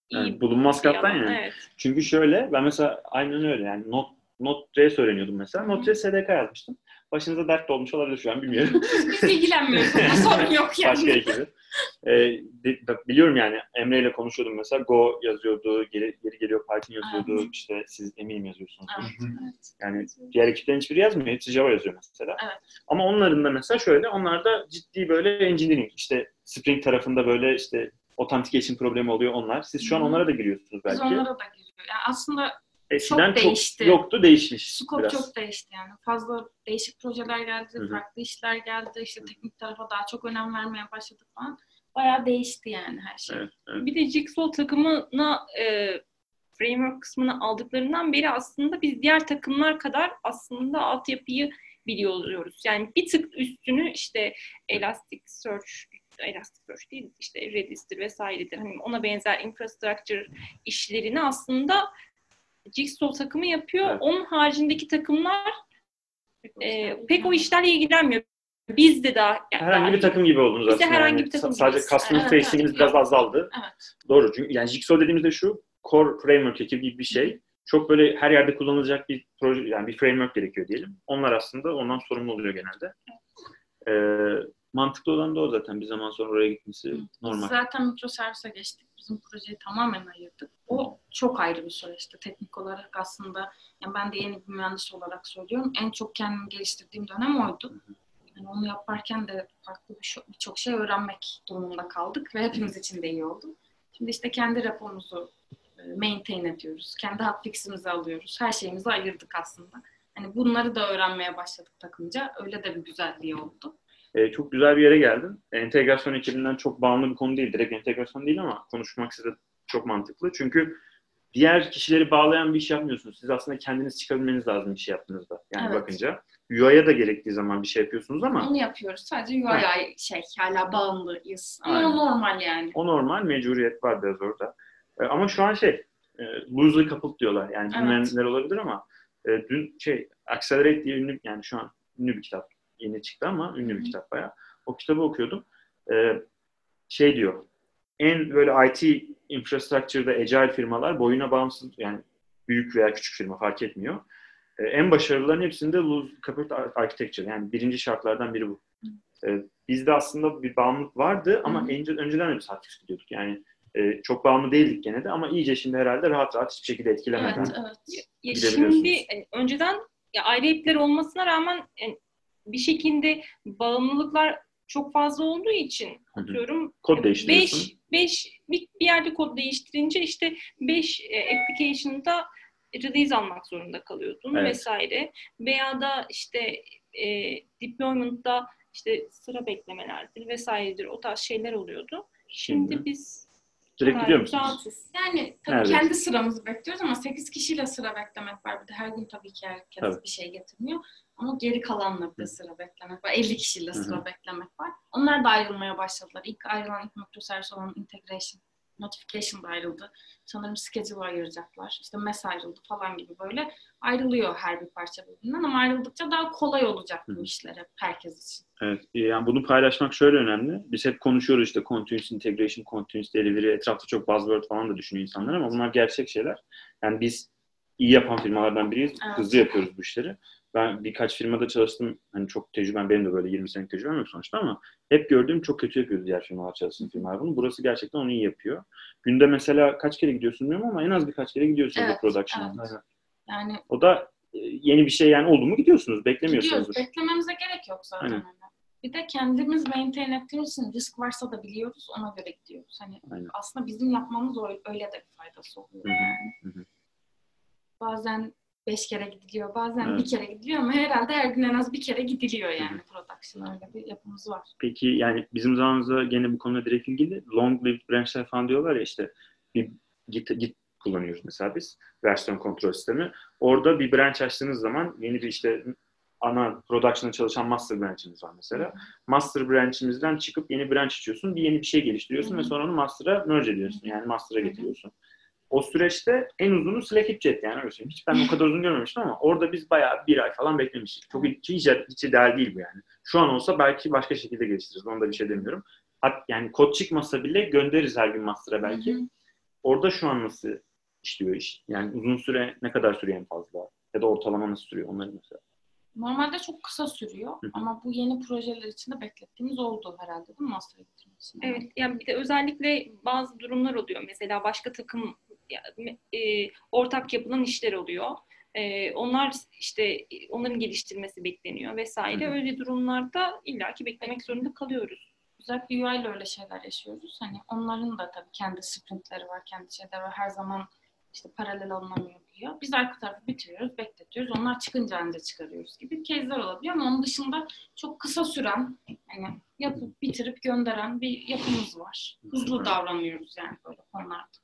Speaker 3: iyi
Speaker 1: Yani bulunmaz
Speaker 3: alan.
Speaker 1: yani.
Speaker 3: Evet.
Speaker 1: Çünkü şöyle ben mesela aynen öyle yani not Node.js öğreniyordum mesela. Node.js SDK yazmıştım. Başınıza dert de olmuş olabilir şu an bilmiyorum.
Speaker 2: Biz ilgilenmiyoruz. Sorun yok yani.
Speaker 1: Başka ekibi. Ee, biliyorum yani Emre ile konuşuyordum mesela. Go yazıyordu, geri, geri geliyor Python yazıyordu.
Speaker 2: Evet.
Speaker 1: İşte siz eminim yazıyorsunuz.
Speaker 2: Evet, evet.
Speaker 1: Yani diğer ekiplerin hiçbiri yazmıyor. Hepsi Java yazıyor mesela.
Speaker 2: Evet.
Speaker 1: Ama onların da mesela şöyle, onlar da ciddi böyle engineering, işte Spring tarafında böyle işte authentication problemi oluyor onlar. Siz şu an onlara da giriyorsunuz
Speaker 2: Biz
Speaker 1: belki.
Speaker 2: onlara da giriyor. Yani aslında
Speaker 1: Eskiden
Speaker 2: çok
Speaker 1: çok,
Speaker 2: değişti.
Speaker 1: yoktu, değişmiş
Speaker 2: scope
Speaker 1: biraz.
Speaker 2: çok değişti yani. Fazla değişik projeler geldi,
Speaker 1: Hı hı.
Speaker 2: farklı işler geldi. İşte teknik tarafa daha çok önem vermeye başladık falan. Bayağı değişti yani her şey.
Speaker 1: Evet, evet.
Speaker 3: Bir de Jigsaw takımına e, framework kısmını aldıklarından beri aslında biz diğer takımlar kadar aslında altyapıyı biliyor oluyoruz. Yani bir tık üstünü işte Elasticsearch, Elasticsearch değil işte Redis'tir vesairedir. Hani ona benzer infrastructure işlerini aslında Jigsaw takımı yapıyor.
Speaker 1: Evet.
Speaker 3: Onun haricindeki takımlar e, pek o işlerle ilgilenmiyor. Biz de daha
Speaker 1: Herhangi bir takım gibi oldunuz
Speaker 3: Biz de
Speaker 1: aslında.
Speaker 3: herhangi
Speaker 1: yani.
Speaker 3: bir takım
Speaker 1: Sa- Sadece customer
Speaker 2: Evet,
Speaker 1: facing'imiz
Speaker 2: evet.
Speaker 1: biraz azaldı.
Speaker 2: Evet.
Speaker 1: Doğru. Çünkü yani Jigsaw dediğimizde şu core framework ekibi gibi bir şey. Çok böyle her yerde kullanılacak bir proje yani bir framework gerekiyor diyelim. Onlar aslında ondan sorumlu oluyor genelde. Ee, mantıklı olan da o zaten. Bir zaman sonra oraya gitmesi
Speaker 2: Biz
Speaker 1: normal.
Speaker 2: zaten mikroservise geçtik. Bizim projeyi tamamen ayırdık. O çok ayrı bir süreçti. Teknik olarak aslında yani ben de yeni bir mühendis olarak söylüyorum. En çok kendimi geliştirdiğim dönem oydu. Yani onu yaparken de farklı birçok şey öğrenmek durumunda kaldık ve hepimiz için de iyi oldu. Şimdi işte kendi repomuzu e, maintain ediyoruz. Kendi hotfix'imizi alıyoruz. Her şeyimizi ayırdık aslında. Hani bunları da öğrenmeye başladık takımca. Öyle de bir güzelliği oldu.
Speaker 1: Ee, çok güzel bir yere geldin. Entegrasyon ekibinden çok bağımlı bir konu değil. Direkt entegrasyon değil ama konuşmak size çok mantıklı. Çünkü diğer kişileri bağlayan bir iş yapmıyorsunuz. Siz aslında kendiniz çıkabilmeniz lazım bir şey yaptığınızda. Yani
Speaker 2: Evet.
Speaker 1: bakınca. UI'ya da gerektiği zaman bir şey yapıyorsunuz ama
Speaker 2: Onu yapıyoruz. Sadece UI şey hala bağımlıyız. Ama
Speaker 1: Aynen.
Speaker 2: o normal yani.
Speaker 1: o normal mecburiyet var biraz orada. Ee, ama şu an şey e, loosely coupled diyorlar. Yani
Speaker 2: Evet.
Speaker 1: olabilir ama e, dün şey Accelerate diye ünlü yani şu an ünlü bir kitap. Yeni çıktı ama ünlü bir kitap bayağı. O kitabı okuyordum. Ee, şey diyor. En böyle IT infrastructure'da agile firmalar boyuna bağımsız yani büyük veya küçük firma fark etmiyor. Ee, en başarılıların hepsinde loose coupled architecture yani birinci şartlardan biri bu. Ee, bizde aslında bir bağımlılık vardı ama
Speaker 2: Hı
Speaker 1: önce, önceden de biz hafif gidiyorduk. Yani e, çok bağımlı değildik gene de ama iyice şimdi herhalde rahat rahat hiçbir şekilde etkilemeden.
Speaker 2: Evet, evet.
Speaker 3: Ya şimdi e, önceden ya ayrı ipler olmasına rağmen e, bir şekilde bağımlılıklar çok fazla olduğu için atıyorum
Speaker 1: Kod değiştiriyorsun.
Speaker 3: 5 5 bir, bir yerde kod değiştirince işte 5 application'da release almak zorunda kalıyordun
Speaker 1: Evet.
Speaker 3: vesaire veya da işte e, deployment'da işte sıra beklemelerdir vesairedir o tarz şeyler oluyordu. Şimdi,
Speaker 1: Şimdi
Speaker 3: biz
Speaker 1: Direkt gidiyor musunuz?
Speaker 2: Yani tabii
Speaker 1: Neredeyse.
Speaker 2: kendi sıramızı bekliyoruz ama 8 kişiyle sıra beklemek var. Bir de her gün tabii ki herkes
Speaker 1: Tabii.
Speaker 2: bir şey getirmiyor. Ama geri kalanla bir de sıra beklemek var. 50 kişiyle sıra beklemek var. Onlar da ayrılmaya başladılar. İlk ayrılan ilk mikroservis olan integration Notification da ayrıldı. Sanırım schedule ayıracaklar. İşte mes ayrıldı falan gibi böyle ayrılıyor her bir parça birbirinden ama ayrıldıkça daha kolay olacak bu işler hep herkes için.
Speaker 1: Evet, e, yani bunu paylaşmak şöyle önemli. Biz hep konuşuyoruz işte continuous integration, continuous delivery, etrafta çok buzzword falan da düşünüyor insanlar ama bunlar gerçek şeyler. Yani biz iyi yapan firmalardan biriyiz,
Speaker 2: Evet.
Speaker 1: hızlı yapıyoruz bu işleri. Ben birkaç firmada çalıştım, hani çok tecrübem, benim de böyle 20 senelik tecrübem yok sonuçta ama hep gördüğüm çok kötü yapıyordu diğer firmalar çalıştığım firmalar bunu. Burası gerçekten onu iyi yapıyor. Günde mesela kaç kere gidiyorsun bilmiyorum ama en az birkaç kere gidiyorsunuz
Speaker 2: Evet,
Speaker 1: production'a.
Speaker 2: evet. Yani
Speaker 1: O da e, yeni bir şey yani oldu mu gidiyorsunuz, beklemiyorsunuzdur.
Speaker 2: gidiyoruz. Beklememize gerek yok zaten.
Speaker 1: Aynen.
Speaker 2: hani. Bir de kendimiz maintain ettiğimiz için risk varsa da biliyoruz. Ona göre gidiyoruz. Hani
Speaker 1: Aynen.
Speaker 2: aslında bizim yapmamız öyle, de bir faydası oluyor. Yani.
Speaker 1: hı hı.
Speaker 2: Bazen beş kere gidiliyor, bazen
Speaker 1: Evet.
Speaker 2: bir kere gidiliyor ama herhalde her gün en az bir kere gidiliyor yani production. Öyle bir yapımız var.
Speaker 1: Peki yani bizim zamanımızda gene bu konuda direkt ilgili long lived branchler falan diyorlar ya işte bir git, git kullanıyoruz mesela biz versiyon kontrol sistemi. Orada bir branch açtığınız zaman yeni bir işte ana production'da çalışan master branch'imiz var mesela. Master branch'imizden çıkıp yeni branch açıyorsun. Bir yeni bir şey geliştiriyorsun
Speaker 2: Hı
Speaker 1: ve sonra onu master'a merge ediyorsun. Yani master'a
Speaker 2: Hı hı.
Speaker 1: O süreçte en uzunu Slack Jet yani öyle söyleyeyim. Hiç ben o kadar uzun görmemiştim ama orada biz bayağı bir ay falan beklemiştik. Çok hiç, hiç, hiç ideal değil bu yani. Şu an olsa belki başka şekilde geliştiririz. Onda bir şey demiyorum. Hat, yani kod çıkmasa bile göndeririz her gün master'a belki.
Speaker 2: Hı hı.
Speaker 1: Orada şu an nasıl işliyor iş? Yani uzun süre ne kadar sürüyor en fazla? Ya da ortalama nasıl sürüyor onları mesela?
Speaker 2: Normalde çok kısa sürüyor
Speaker 1: Hı
Speaker 2: ama bu yeni projeler içinde beklettiğimiz oldu herhalde değil mi master'a getirmek için?
Speaker 3: Evet, yani bir de özellikle bazı durumlar oluyor. Mesela başka takım e, ortak yapılan işler oluyor. E, onlar işte onların geliştirmesi bekleniyor vesaire.
Speaker 1: Hı hı.
Speaker 3: Öyle durumlarda illaki beklemek zorunda kalıyoruz.
Speaker 2: Özellikle UI ile öyle şeyler yaşıyoruz. Hani onların da tabii kendi sprintleri var, kendi şeyleri var. Her zaman işte paralel alınamıyor diyor. Biz arka tarafı bitiriyoruz, bekletiyoruz. Onlar çıkınca anca çıkarıyoruz gibi case'ler olabiliyor ama onun dışında çok kısa süren, hani yapıp bitirip gönderen bir yapımız var. Hızlı davranıyoruz yani böyle konularda.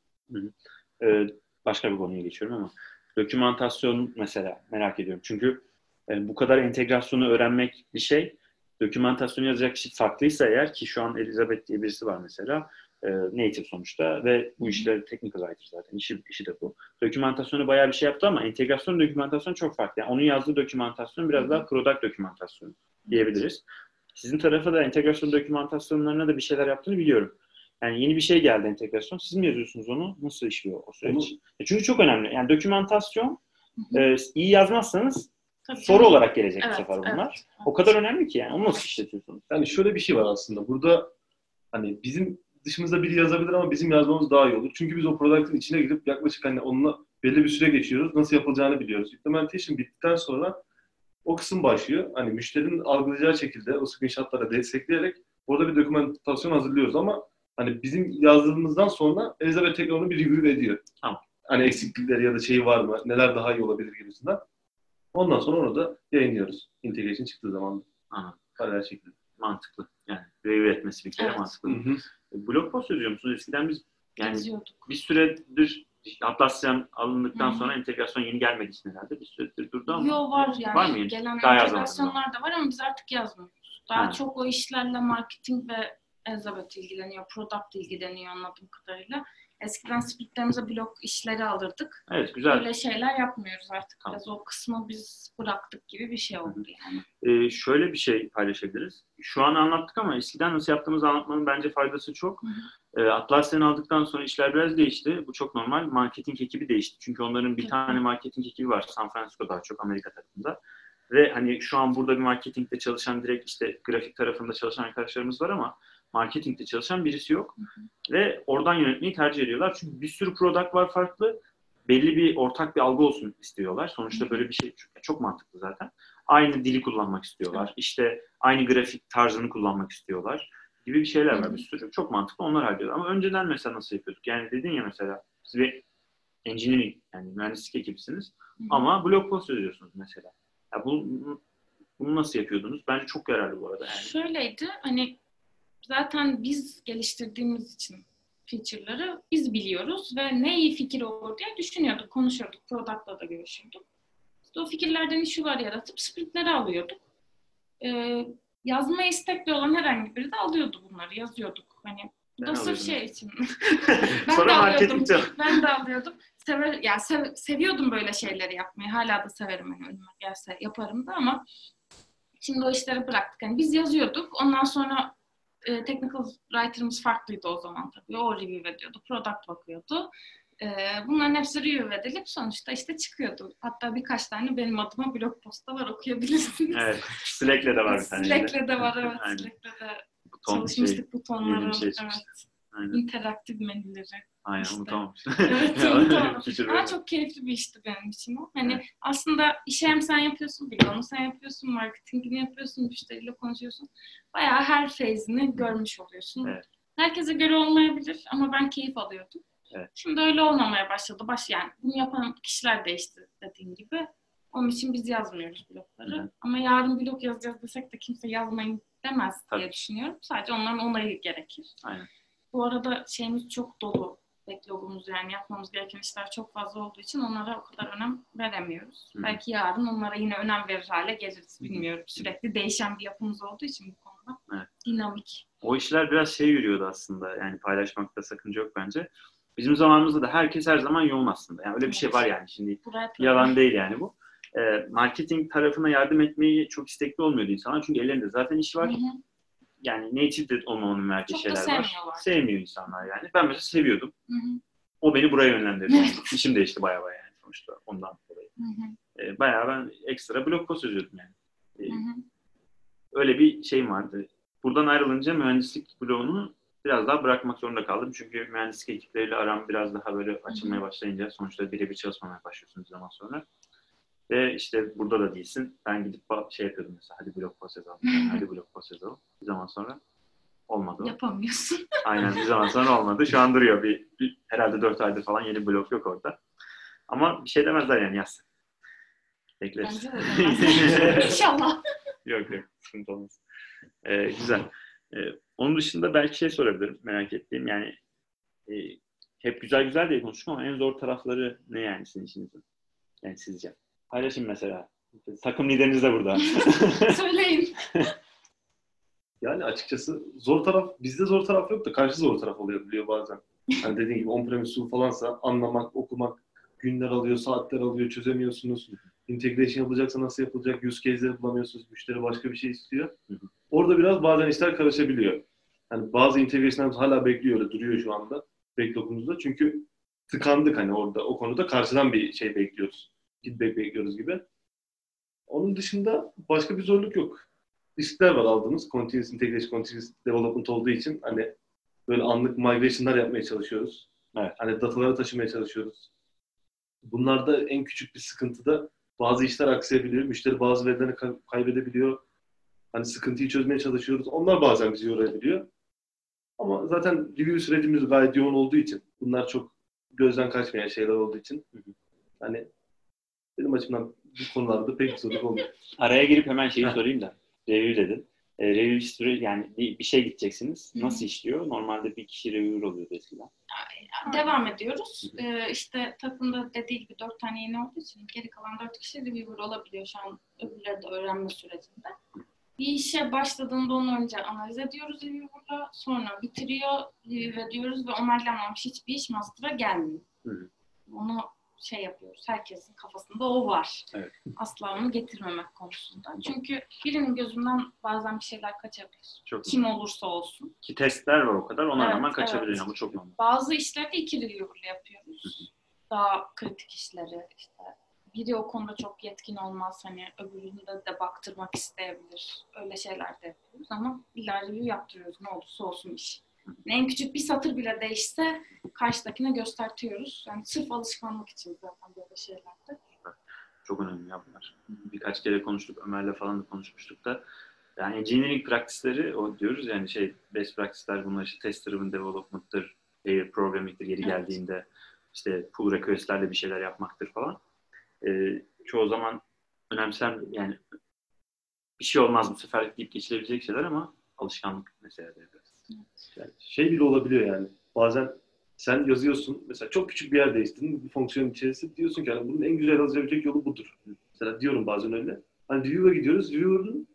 Speaker 1: Ee, başka bir konuya geçiyorum ama dokümantasyon mesela merak ediyorum. Çünkü e, bu kadar entegrasyonu öğrenmek bir şey. Dokümantasyonu yazacak kişi farklıysa eğer ki şu an Elizabeth diye birisi var mesela e, native sonuçta ve bu işleri technical writer zaten işi, işi de bu. Dokümantasyonu bayağı bir şey yaptı ama entegrasyon dokümantasyon çok farklı. Yani onun yazdığı dokümantasyon biraz daha product dokümantasyonu diyebiliriz. Sizin tarafa da entegrasyon dokümantasyonlarına da bir şeyler yaptığını biliyorum. Yani yeni bir şey geldi entegrasyon. Siz mi yazıyorsunuz onu? Nasıl işliyor o süreç?
Speaker 4: Onu-
Speaker 1: E Çünkü çok önemli. Yani dokümantasyon e, iyi yazmazsanız
Speaker 2: Tabii
Speaker 1: soru olarak gelecek bu
Speaker 2: Evet,
Speaker 1: sefer bunlar.
Speaker 2: evet.
Speaker 1: O kadar önemli ki yani. Onu nasıl işletiyorsunuz?
Speaker 4: Yani şöyle bir şey var aslında. Burada hani bizim dışımızda biri yazabilir ama bizim yazmamız daha iyi olur. Çünkü biz o product'ın içine girip yaklaşık hani onunla belli bir süre geçiyoruz. Nasıl yapılacağını biliyoruz. Implementation bittikten sonra o kısım başlıyor. Hani müşterinin algılayacağı şekilde o screenshotlara destekleyerek orada bir dokümantasyon hazırlıyoruz ama hani bizim yazdığımızdan sonra Elizabeth tekrar onu bir review ediyor.
Speaker 1: Tamam.
Speaker 4: Hani eksiklikleri ya da şeyi var mı, neler daha iyi olabilir gibisinden. Ondan sonra onu da yayınlıyoruz. Integration çıktığı zaman
Speaker 1: Anladım.
Speaker 4: paralel şekilde.
Speaker 1: Mantıklı. Yani review etmesi bir kere
Speaker 2: Evet.
Speaker 1: mantıklı.
Speaker 4: Hı hı.
Speaker 1: Blog post yazıyor musunuz? Eskiden biz yani
Speaker 2: Yazıyorduk.
Speaker 1: bir süredir Atlassian alındıktan
Speaker 2: Hı hı.
Speaker 1: sonra entegrasyon yeni gelmediği için herhalde bir süredir durdu ama.
Speaker 2: Yo var yani.
Speaker 1: Var mı yeni?
Speaker 2: Gelen
Speaker 1: Daha
Speaker 2: entegrasyonlar da var ama biz artık yazmıyoruz. Daha
Speaker 1: Ha.
Speaker 2: çok o işlerle marketing ve Elizabeth ilgileniyor, product ilgileniyor anladığım kadarıyla. Eskiden splitlerimize blok işleri alırdık.
Speaker 1: Evet güzel.
Speaker 2: Öyle şeyler yapmıyoruz artık.
Speaker 1: Tamam.
Speaker 2: Biraz o kısmı biz bıraktık gibi bir şey oldu yani.
Speaker 1: Ee, şöyle bir şey paylaşabiliriz. Şu an anlattık ama eskiden nasıl yaptığımızı anlatmanın bence faydası çok. Ee, Atlassian aldıktan sonra işler biraz değişti. Bu çok normal. Marketing ekibi değişti. Çünkü onların bir tane marketing ekibi var. San Francisco daha çok Amerika tarafında. Ve hani şu an burada bir marketingde çalışan direkt işte grafik tarafında çalışan arkadaşlarımız var ama marketingde çalışan birisi yok. Ve oradan yönetmeyi tercih ediyorlar. Çünkü bir sürü product var farklı. Belli bir ortak bir algı olsun istiyorlar. Sonuçta böyle bir şey çok, çok mantıklı zaten. Aynı dili kullanmak istiyorlar. İşte aynı grafik tarzını kullanmak istiyorlar gibi bir şeyler var
Speaker 2: Hı hı.
Speaker 1: bir sürü. Çok mantıklı onlar hallediyor. Ama önceden mesela nasıl yapıyorduk? Yani dedin ya mesela siz bir engineering yani mühendislik ekibisiniz
Speaker 2: Hı hı.
Speaker 1: ama blog post yazıyorsunuz mesela. Ya bu, bunu nasıl yapıyordunuz? Bence çok yararlı bu arada. Yani.
Speaker 2: Şöyleydi hani zaten biz geliştirdiğimiz için feature'ları biz biliyoruz ve ne iyi fikir olur diye düşünüyorduk, konuşuyorduk, product'la da görüşüyorduk. İşte o fikirlerden issue'lar yaratıp sprintleri alıyorduk. Ee, yazma istekli olan herhangi biri de alıyordu bunları, yazıyorduk. Hani Bu da sırf şey için. ben
Speaker 1: Sonra
Speaker 2: de alıyordum. Ben de alıyordum. Sever, yani sev- seviyordum böyle şeyleri yapmayı. Hala da severim hani önüme gelse yaparım da ama şimdi o işleri bıraktık. Yani biz yazıyorduk. Ondan sonra e, technical writer'ımız farklıydı o zaman tabii. O review ediyordu. Product bakıyordu. E, bunların hepsi review edilip sonuçta işte çıkıyordu. Hatta birkaç tane benim adıma blog posta var okuyabilirsiniz.
Speaker 1: Evet. Slack'le de var bir tane.
Speaker 2: Slack'le de var evet. Slack'le de
Speaker 1: Buton şey.
Speaker 2: çalışmıştık butonları.
Speaker 1: şey
Speaker 2: evet.
Speaker 1: Aynen.
Speaker 2: İnteraktif menüleri.
Speaker 1: Aynen
Speaker 2: İşte.
Speaker 1: unutamamıştım.
Speaker 2: Evet,
Speaker 1: fikir
Speaker 2: Ama çok keyifli bir işti benim için o. Hani
Speaker 1: Evet.
Speaker 2: aslında işi hem sen yapıyorsun, bloğunu sen yapıyorsun, marketingini yapıyorsun, müşteriyle konuşuyorsun. Bayağı her feyzini görmüş oluyorsun.
Speaker 1: Evet.
Speaker 2: Herkese göre olmayabilir ama ben keyif alıyordum.
Speaker 1: Evet.
Speaker 2: Şimdi öyle olmamaya başladı. Baş yani bunu yapan kişiler değişti dediğim gibi. Onun için biz yazmıyoruz blogları.
Speaker 1: Hı.
Speaker 2: Ama yarın blog yazacağız desek de kimse yazmayın demez diye
Speaker 1: Tabii.
Speaker 2: düşünüyorum. Sadece onların onayı gerekir.
Speaker 1: Aynen.
Speaker 2: Bu arada şeyimiz çok dolu. Backlogumuz yani yapmamız gereken işler çok fazla olduğu için onlara o kadar önem veremiyoruz.
Speaker 1: Hı.
Speaker 2: Belki yarın onlara yine önem verir hale geliriz. Bilmiyorum. Sürekli değişen bir yapımız olduğu için bu konuda.
Speaker 1: Evet.
Speaker 2: Dinamik.
Speaker 1: O işler biraz şey yürüyordu aslında. Yani paylaşmakta sakınca yok bence. Bizim zamanımızda da herkes her zaman yoğun aslında. Yani öyle bir şey
Speaker 2: Evet.
Speaker 1: var yani. Şimdi
Speaker 2: Buraya
Speaker 1: yalan değil yani bu. Ee, marketing tarafına yardım etmeyi çok istekli olmuyordu insanlar. Çünkü ellerinde zaten iş var.
Speaker 2: Hı hı.
Speaker 1: Yani native de olmamanın verdiği
Speaker 2: Çok
Speaker 1: şeyler var. Sevmiyor insanlar yani. Ben mesela seviyordum.
Speaker 2: Hı hı.
Speaker 1: O beni buraya yönlendirdi. İşim değişti bayağı bayağı yani sonuçta ondan dolayı.
Speaker 2: Hı hı.
Speaker 1: Ee, bayağı ben ekstra blog post yazıyordum yani. Ee,
Speaker 2: Hı hı.
Speaker 1: öyle bir şeyim vardı. Buradan ayrılınca mühendislik bloğunu biraz daha bırakmak zorunda kaldım. Çünkü mühendislik ekipleriyle aram biraz daha böyle açılmaya başlayınca sonuçta birebir çalışmamaya başlıyorsun bir zaman sonra. Ve işte burada da değilsin. Ben gidip şey yapıyordum mesela hadi blog post yazalım. hadi blog post yazalım. Bir zaman sonra olmadı.
Speaker 2: Yapamıyorsun.
Speaker 1: Aynen bir zaman sonra olmadı. Şu an duruyor. Bir, bir- herhalde 4 aydır falan yeni blog yok orada. Ama bir şey demezler yani yaz. Bekleriz.
Speaker 2: İnşallah.
Speaker 1: Yok yok sıkıntı olmaz. Ee, güzel. Ee, onun dışında belki şey sorabilirim merak ettiğim yani e, hep güzel güzel diye konuştuk ama en zor tarafları ne yani sizin işinizin? Yani sizce? Paylaşın mesela. Takım lideriniz de burada.
Speaker 2: Söyleyin.
Speaker 4: Yani açıkçası zor taraf, bizde zor taraf yok da karşı zor taraf oluyor biliyor bazen. Hani dediğim gibi on-premise tool falansa anlamak, okumak günler alıyor, saatler alıyor, çözemiyorsunuz. Integration yapılacaksa nasıl yapılacak, use case'leri bulamıyorsunuz, müşteri başka bir şey istiyor. Orada biraz bazen işler karışabiliyor. Yani bazı integration'larımız hala bekliyor, öyle duruyor şu anda backlog'umuzda. Çünkü tıkandık hani orada, o konuda karşıdan bir şey bekliyoruz. Feedback bekliyoruz gibi. Onun dışında başka bir zorluk yok riskler var aldığımız. Continuous integration, continuous development olduğu için hani böyle anlık migration'lar yapmaya çalışıyoruz.
Speaker 1: Evet.
Speaker 4: Hani dataları taşımaya çalışıyoruz. Bunlarda en küçük bir sıkıntı da bazı işler aksayabiliyor. Müşteri bazı verilerini kay- kaybedebiliyor. Hani sıkıntıyı çözmeye çalışıyoruz. Onlar bazen bizi yorabiliyor. Ama zaten review sürecimiz gayet yoğun olduğu için bunlar çok gözden kaçmayan şeyler olduğu için hani benim açımdan bu konularda pek bir sorun olmuyor.
Speaker 1: Araya girip hemen şeyi sorayım da. Review dedin. E, review süre yani bir, bir şey gideceksiniz. Nasıl işliyor? Normalde bir kişi reviewer oluyordu eskiden.
Speaker 2: Devam ediyoruz. Ee, işte takımda dediği gibi dört tane yeni olduğu için geri kalan dört kişi reviewer olabiliyor şu an öbürleri de öğrenme sürecinde. Bir işe başladığında onu önce analiz ediyoruz reviewer'la. Sonra bitiriyor, review ediyoruz ve onaylanmamış hiçbir iş master'a gelmiyor.
Speaker 1: Hı hı.
Speaker 2: Onu şey yapıyoruz. Herkesin kafasında o var.
Speaker 1: Evet.
Speaker 2: Asla onu getirmemek konusunda. Çünkü birinin gözünden bazen bir şeyler kaçabilir.
Speaker 1: Çok
Speaker 2: Kim olursa olsun.
Speaker 1: Ki testler var o kadar. Ona
Speaker 2: Evet,
Speaker 1: rağmen kaçabiliyor.
Speaker 2: evet.
Speaker 1: Yani bu çok normal.
Speaker 2: Bazı işleri de iki reviewer'la yapıyoruz. Daha kritik işleri işte. Biri o konuda çok yetkin olmaz hani öbüründe de baktırmak isteyebilir. Öyle şeyler de yapıyoruz ama review yaptırıyoruz ne olursa olsun iş. En küçük bir satır bile değişse karşıdakine göstertiyoruz. Yani sırf alışkanlık için zaten böyle şeylerde.
Speaker 1: Çok önemli ya bunlar. Birkaç kere konuştuk. Ömer'le falan da konuşmuştuk da. Yani engineering practice'leri o diyoruz yani şey best practice'ler bunlar işte test driven development'tır, pair programming'tir yeri
Speaker 2: Evet.
Speaker 1: geldiğinde işte pull request'lerle bir şeyler yapmaktır falan. Ee, çoğu zaman önemsem yani bir şey olmaz bu sefer deyip geçilebilecek şeyler ama alışkanlık biraz.
Speaker 4: Yani şey bile olabiliyor yani. Bazen sen yazıyorsun. Mesela çok küçük bir yer değiştirdin. Bir fonksiyon içerisinde diyorsun ki hani bunun en güzel yazılabilecek yolu budur. Mesela diyorum bazen öyle. Hani review'a gidiyoruz. Reviewer'ın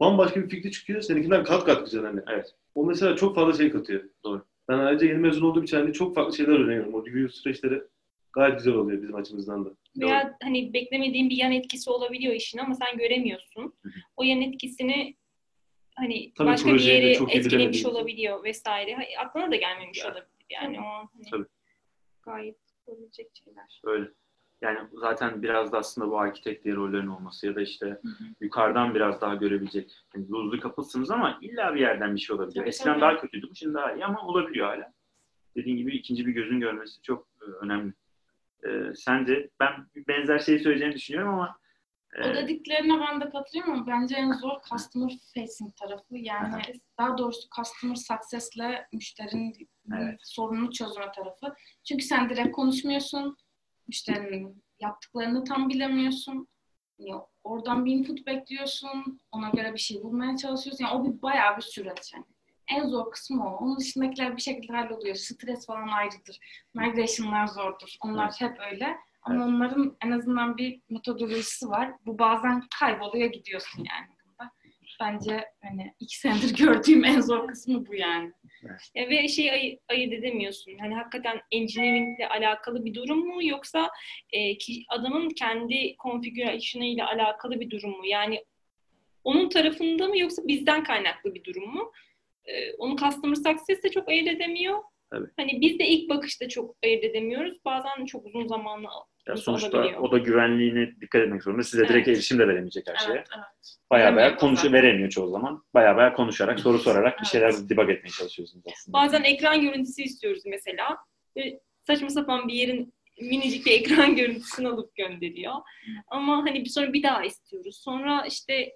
Speaker 4: bambaşka bir fikri çıkıyor. Seninkinden kat kat güzel hani.
Speaker 1: Evet.
Speaker 4: O mesela çok fazla şey katıyor.
Speaker 1: Doğru.
Speaker 4: Ben ayrıca yeni mezun olduğum için hani çok farklı şeyler öğreniyorum. O review süreçleri gayet güzel oluyor bizim açımızdan da.
Speaker 3: Veya hani beklemediğin bir yan etkisi olabiliyor işin ama sen göremiyorsun.
Speaker 1: Hı hı.
Speaker 3: O yan etkisini hani
Speaker 4: Tabii
Speaker 3: başka bir
Speaker 4: de iyi
Speaker 3: etkilemiş olabiliyor vesaire. Ha, Aklına da gelmemiş
Speaker 1: Yani.
Speaker 3: olabilir yani o hani
Speaker 1: Tabii.
Speaker 3: gayet olabilecek şeyler.
Speaker 1: Öyle. Yani zaten biraz da aslında bu arkitekt diye rollerin olması ya da işte
Speaker 2: hı.
Speaker 1: yukarıdan biraz daha görebilecek. Yani luzlu kapısınız ama illa bir yerden bir şey olabiliyor.
Speaker 2: Tabii,
Speaker 1: Eskiden
Speaker 2: tabii.
Speaker 1: daha kötüydü, şimdi daha iyi ama olabiliyor hala. Dediğin gibi ikinci bir gözün görmesi çok e, önemli. E, sence ben bir benzer şeyi söyleyeceğini düşünüyorum ama
Speaker 2: O dediklerine ben de katılıyorum ama bence en zor customer facing tarafı. Yani daha doğrusu customer success'le müşterinin
Speaker 1: Evet.
Speaker 2: sorununu çözme tarafı. Çünkü sen direkt konuşmuyorsun. Müşterinin yaptıklarını tam bilemiyorsun. Ya oradan bir input bekliyorsun. Ona göre bir şey bulmaya çalışıyorsun. Yani o bir bayağı bir süreç yani. En zor kısmı o. Onun dışındakiler bir şekilde halloluyor. Stres falan ayrıdır. Migration'lar zordur. Onlar hep öyle. Ama
Speaker 1: Evet.
Speaker 2: onların en azından bir metodolojisi var. Bu bazen kayboluyor gidiyorsun yani. bunda. Bence hani iki senedir gördüğüm en zor kısmı bu yani.
Speaker 3: Ya ve şeyi ay- ayırt edemiyorsun. Hani hakikaten engineeringle alakalı bir durum mu yoksa e, ki, adamın kendi configuration'ı ile alakalı bir durum mu? Yani onun tarafında mı yoksa bizden kaynaklı bir durum mu? E, onu customer success de çok ayırt edemiyor.
Speaker 1: Tabii.
Speaker 3: Hani biz de ilk bakışta çok ayırt edemiyoruz. Bazen çok uzun zamanla
Speaker 1: ya
Speaker 3: Nasıl
Speaker 1: sonuçta o da güvenliğine dikkat etmek zorunda. Size direkt
Speaker 2: Evet.
Speaker 1: erişim de veremeyecek her şeye.
Speaker 2: Evet, evet.
Speaker 1: Baya baya konuş veremiyor çoğu zaman. Baya baya konuşarak, soru sorarak bir
Speaker 2: Evet.
Speaker 1: şeyler debug etmeye çalışıyorsunuz aslında.
Speaker 3: Bazen ekran görüntüsü istiyoruz mesela. Ve saçma sapan bir yerin minicik bir ekran görüntüsünü alıp gönderiyor. Ama hani bir sonra bir daha istiyoruz. Sonra işte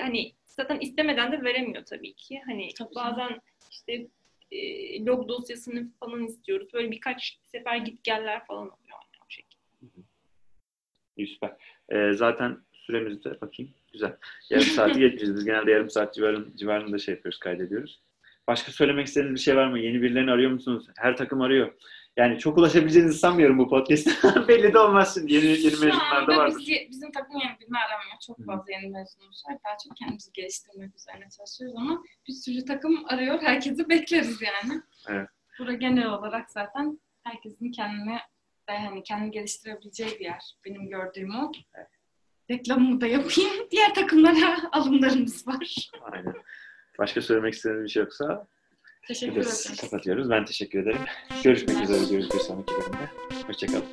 Speaker 3: hani zaten istemeden de veremiyor tabii ki. Hani
Speaker 2: Tabii canım.
Speaker 3: bazen işte e, log dosyasını falan istiyoruz. Böyle birkaç sefer git geller falan oluyor.
Speaker 1: İyi, süper. Ee, zaten süremizde bakayım. Güzel. Yarım saati geçmişiz. Biz genelde yarım saat civarın, civarında şey yapıyoruz, kaydediyoruz. Başka söylemek istediğiniz bir şey var mı? Yeni birilerini arıyor musunuz? Her takım arıyor. Yani çok ulaşabileceğinizi sanmıyorum bu podcast'ta. Belli de olmaz şimdi. Yeni, yeni
Speaker 2: Şu
Speaker 1: mezunlar da
Speaker 2: anda
Speaker 1: vardır.
Speaker 2: biz, bizim takım yeni birini aramıyor. Çok fazla yeni mezunumuz var. Daha çok kendimizi geliştirmek üzerine çalışıyoruz ama bir sürü takım arıyor. Herkesi bekleriz yani.
Speaker 1: Evet.
Speaker 2: Burada genel olarak zaten herkesin kendini ve hani kendini geliştirebileceği bir yer. Benim gördüğüm o. Reklamımı da yapayım. Diğer takımlara alımlarımız var.
Speaker 1: Aynen. Başka söylemek istediğiniz bir şey yoksa
Speaker 2: Teşekkür ederim.
Speaker 1: kapatıyoruz. Ben teşekkür ederim. Görüşmek üzere diyoruz bir sonraki bölümde. Hoşçakalın.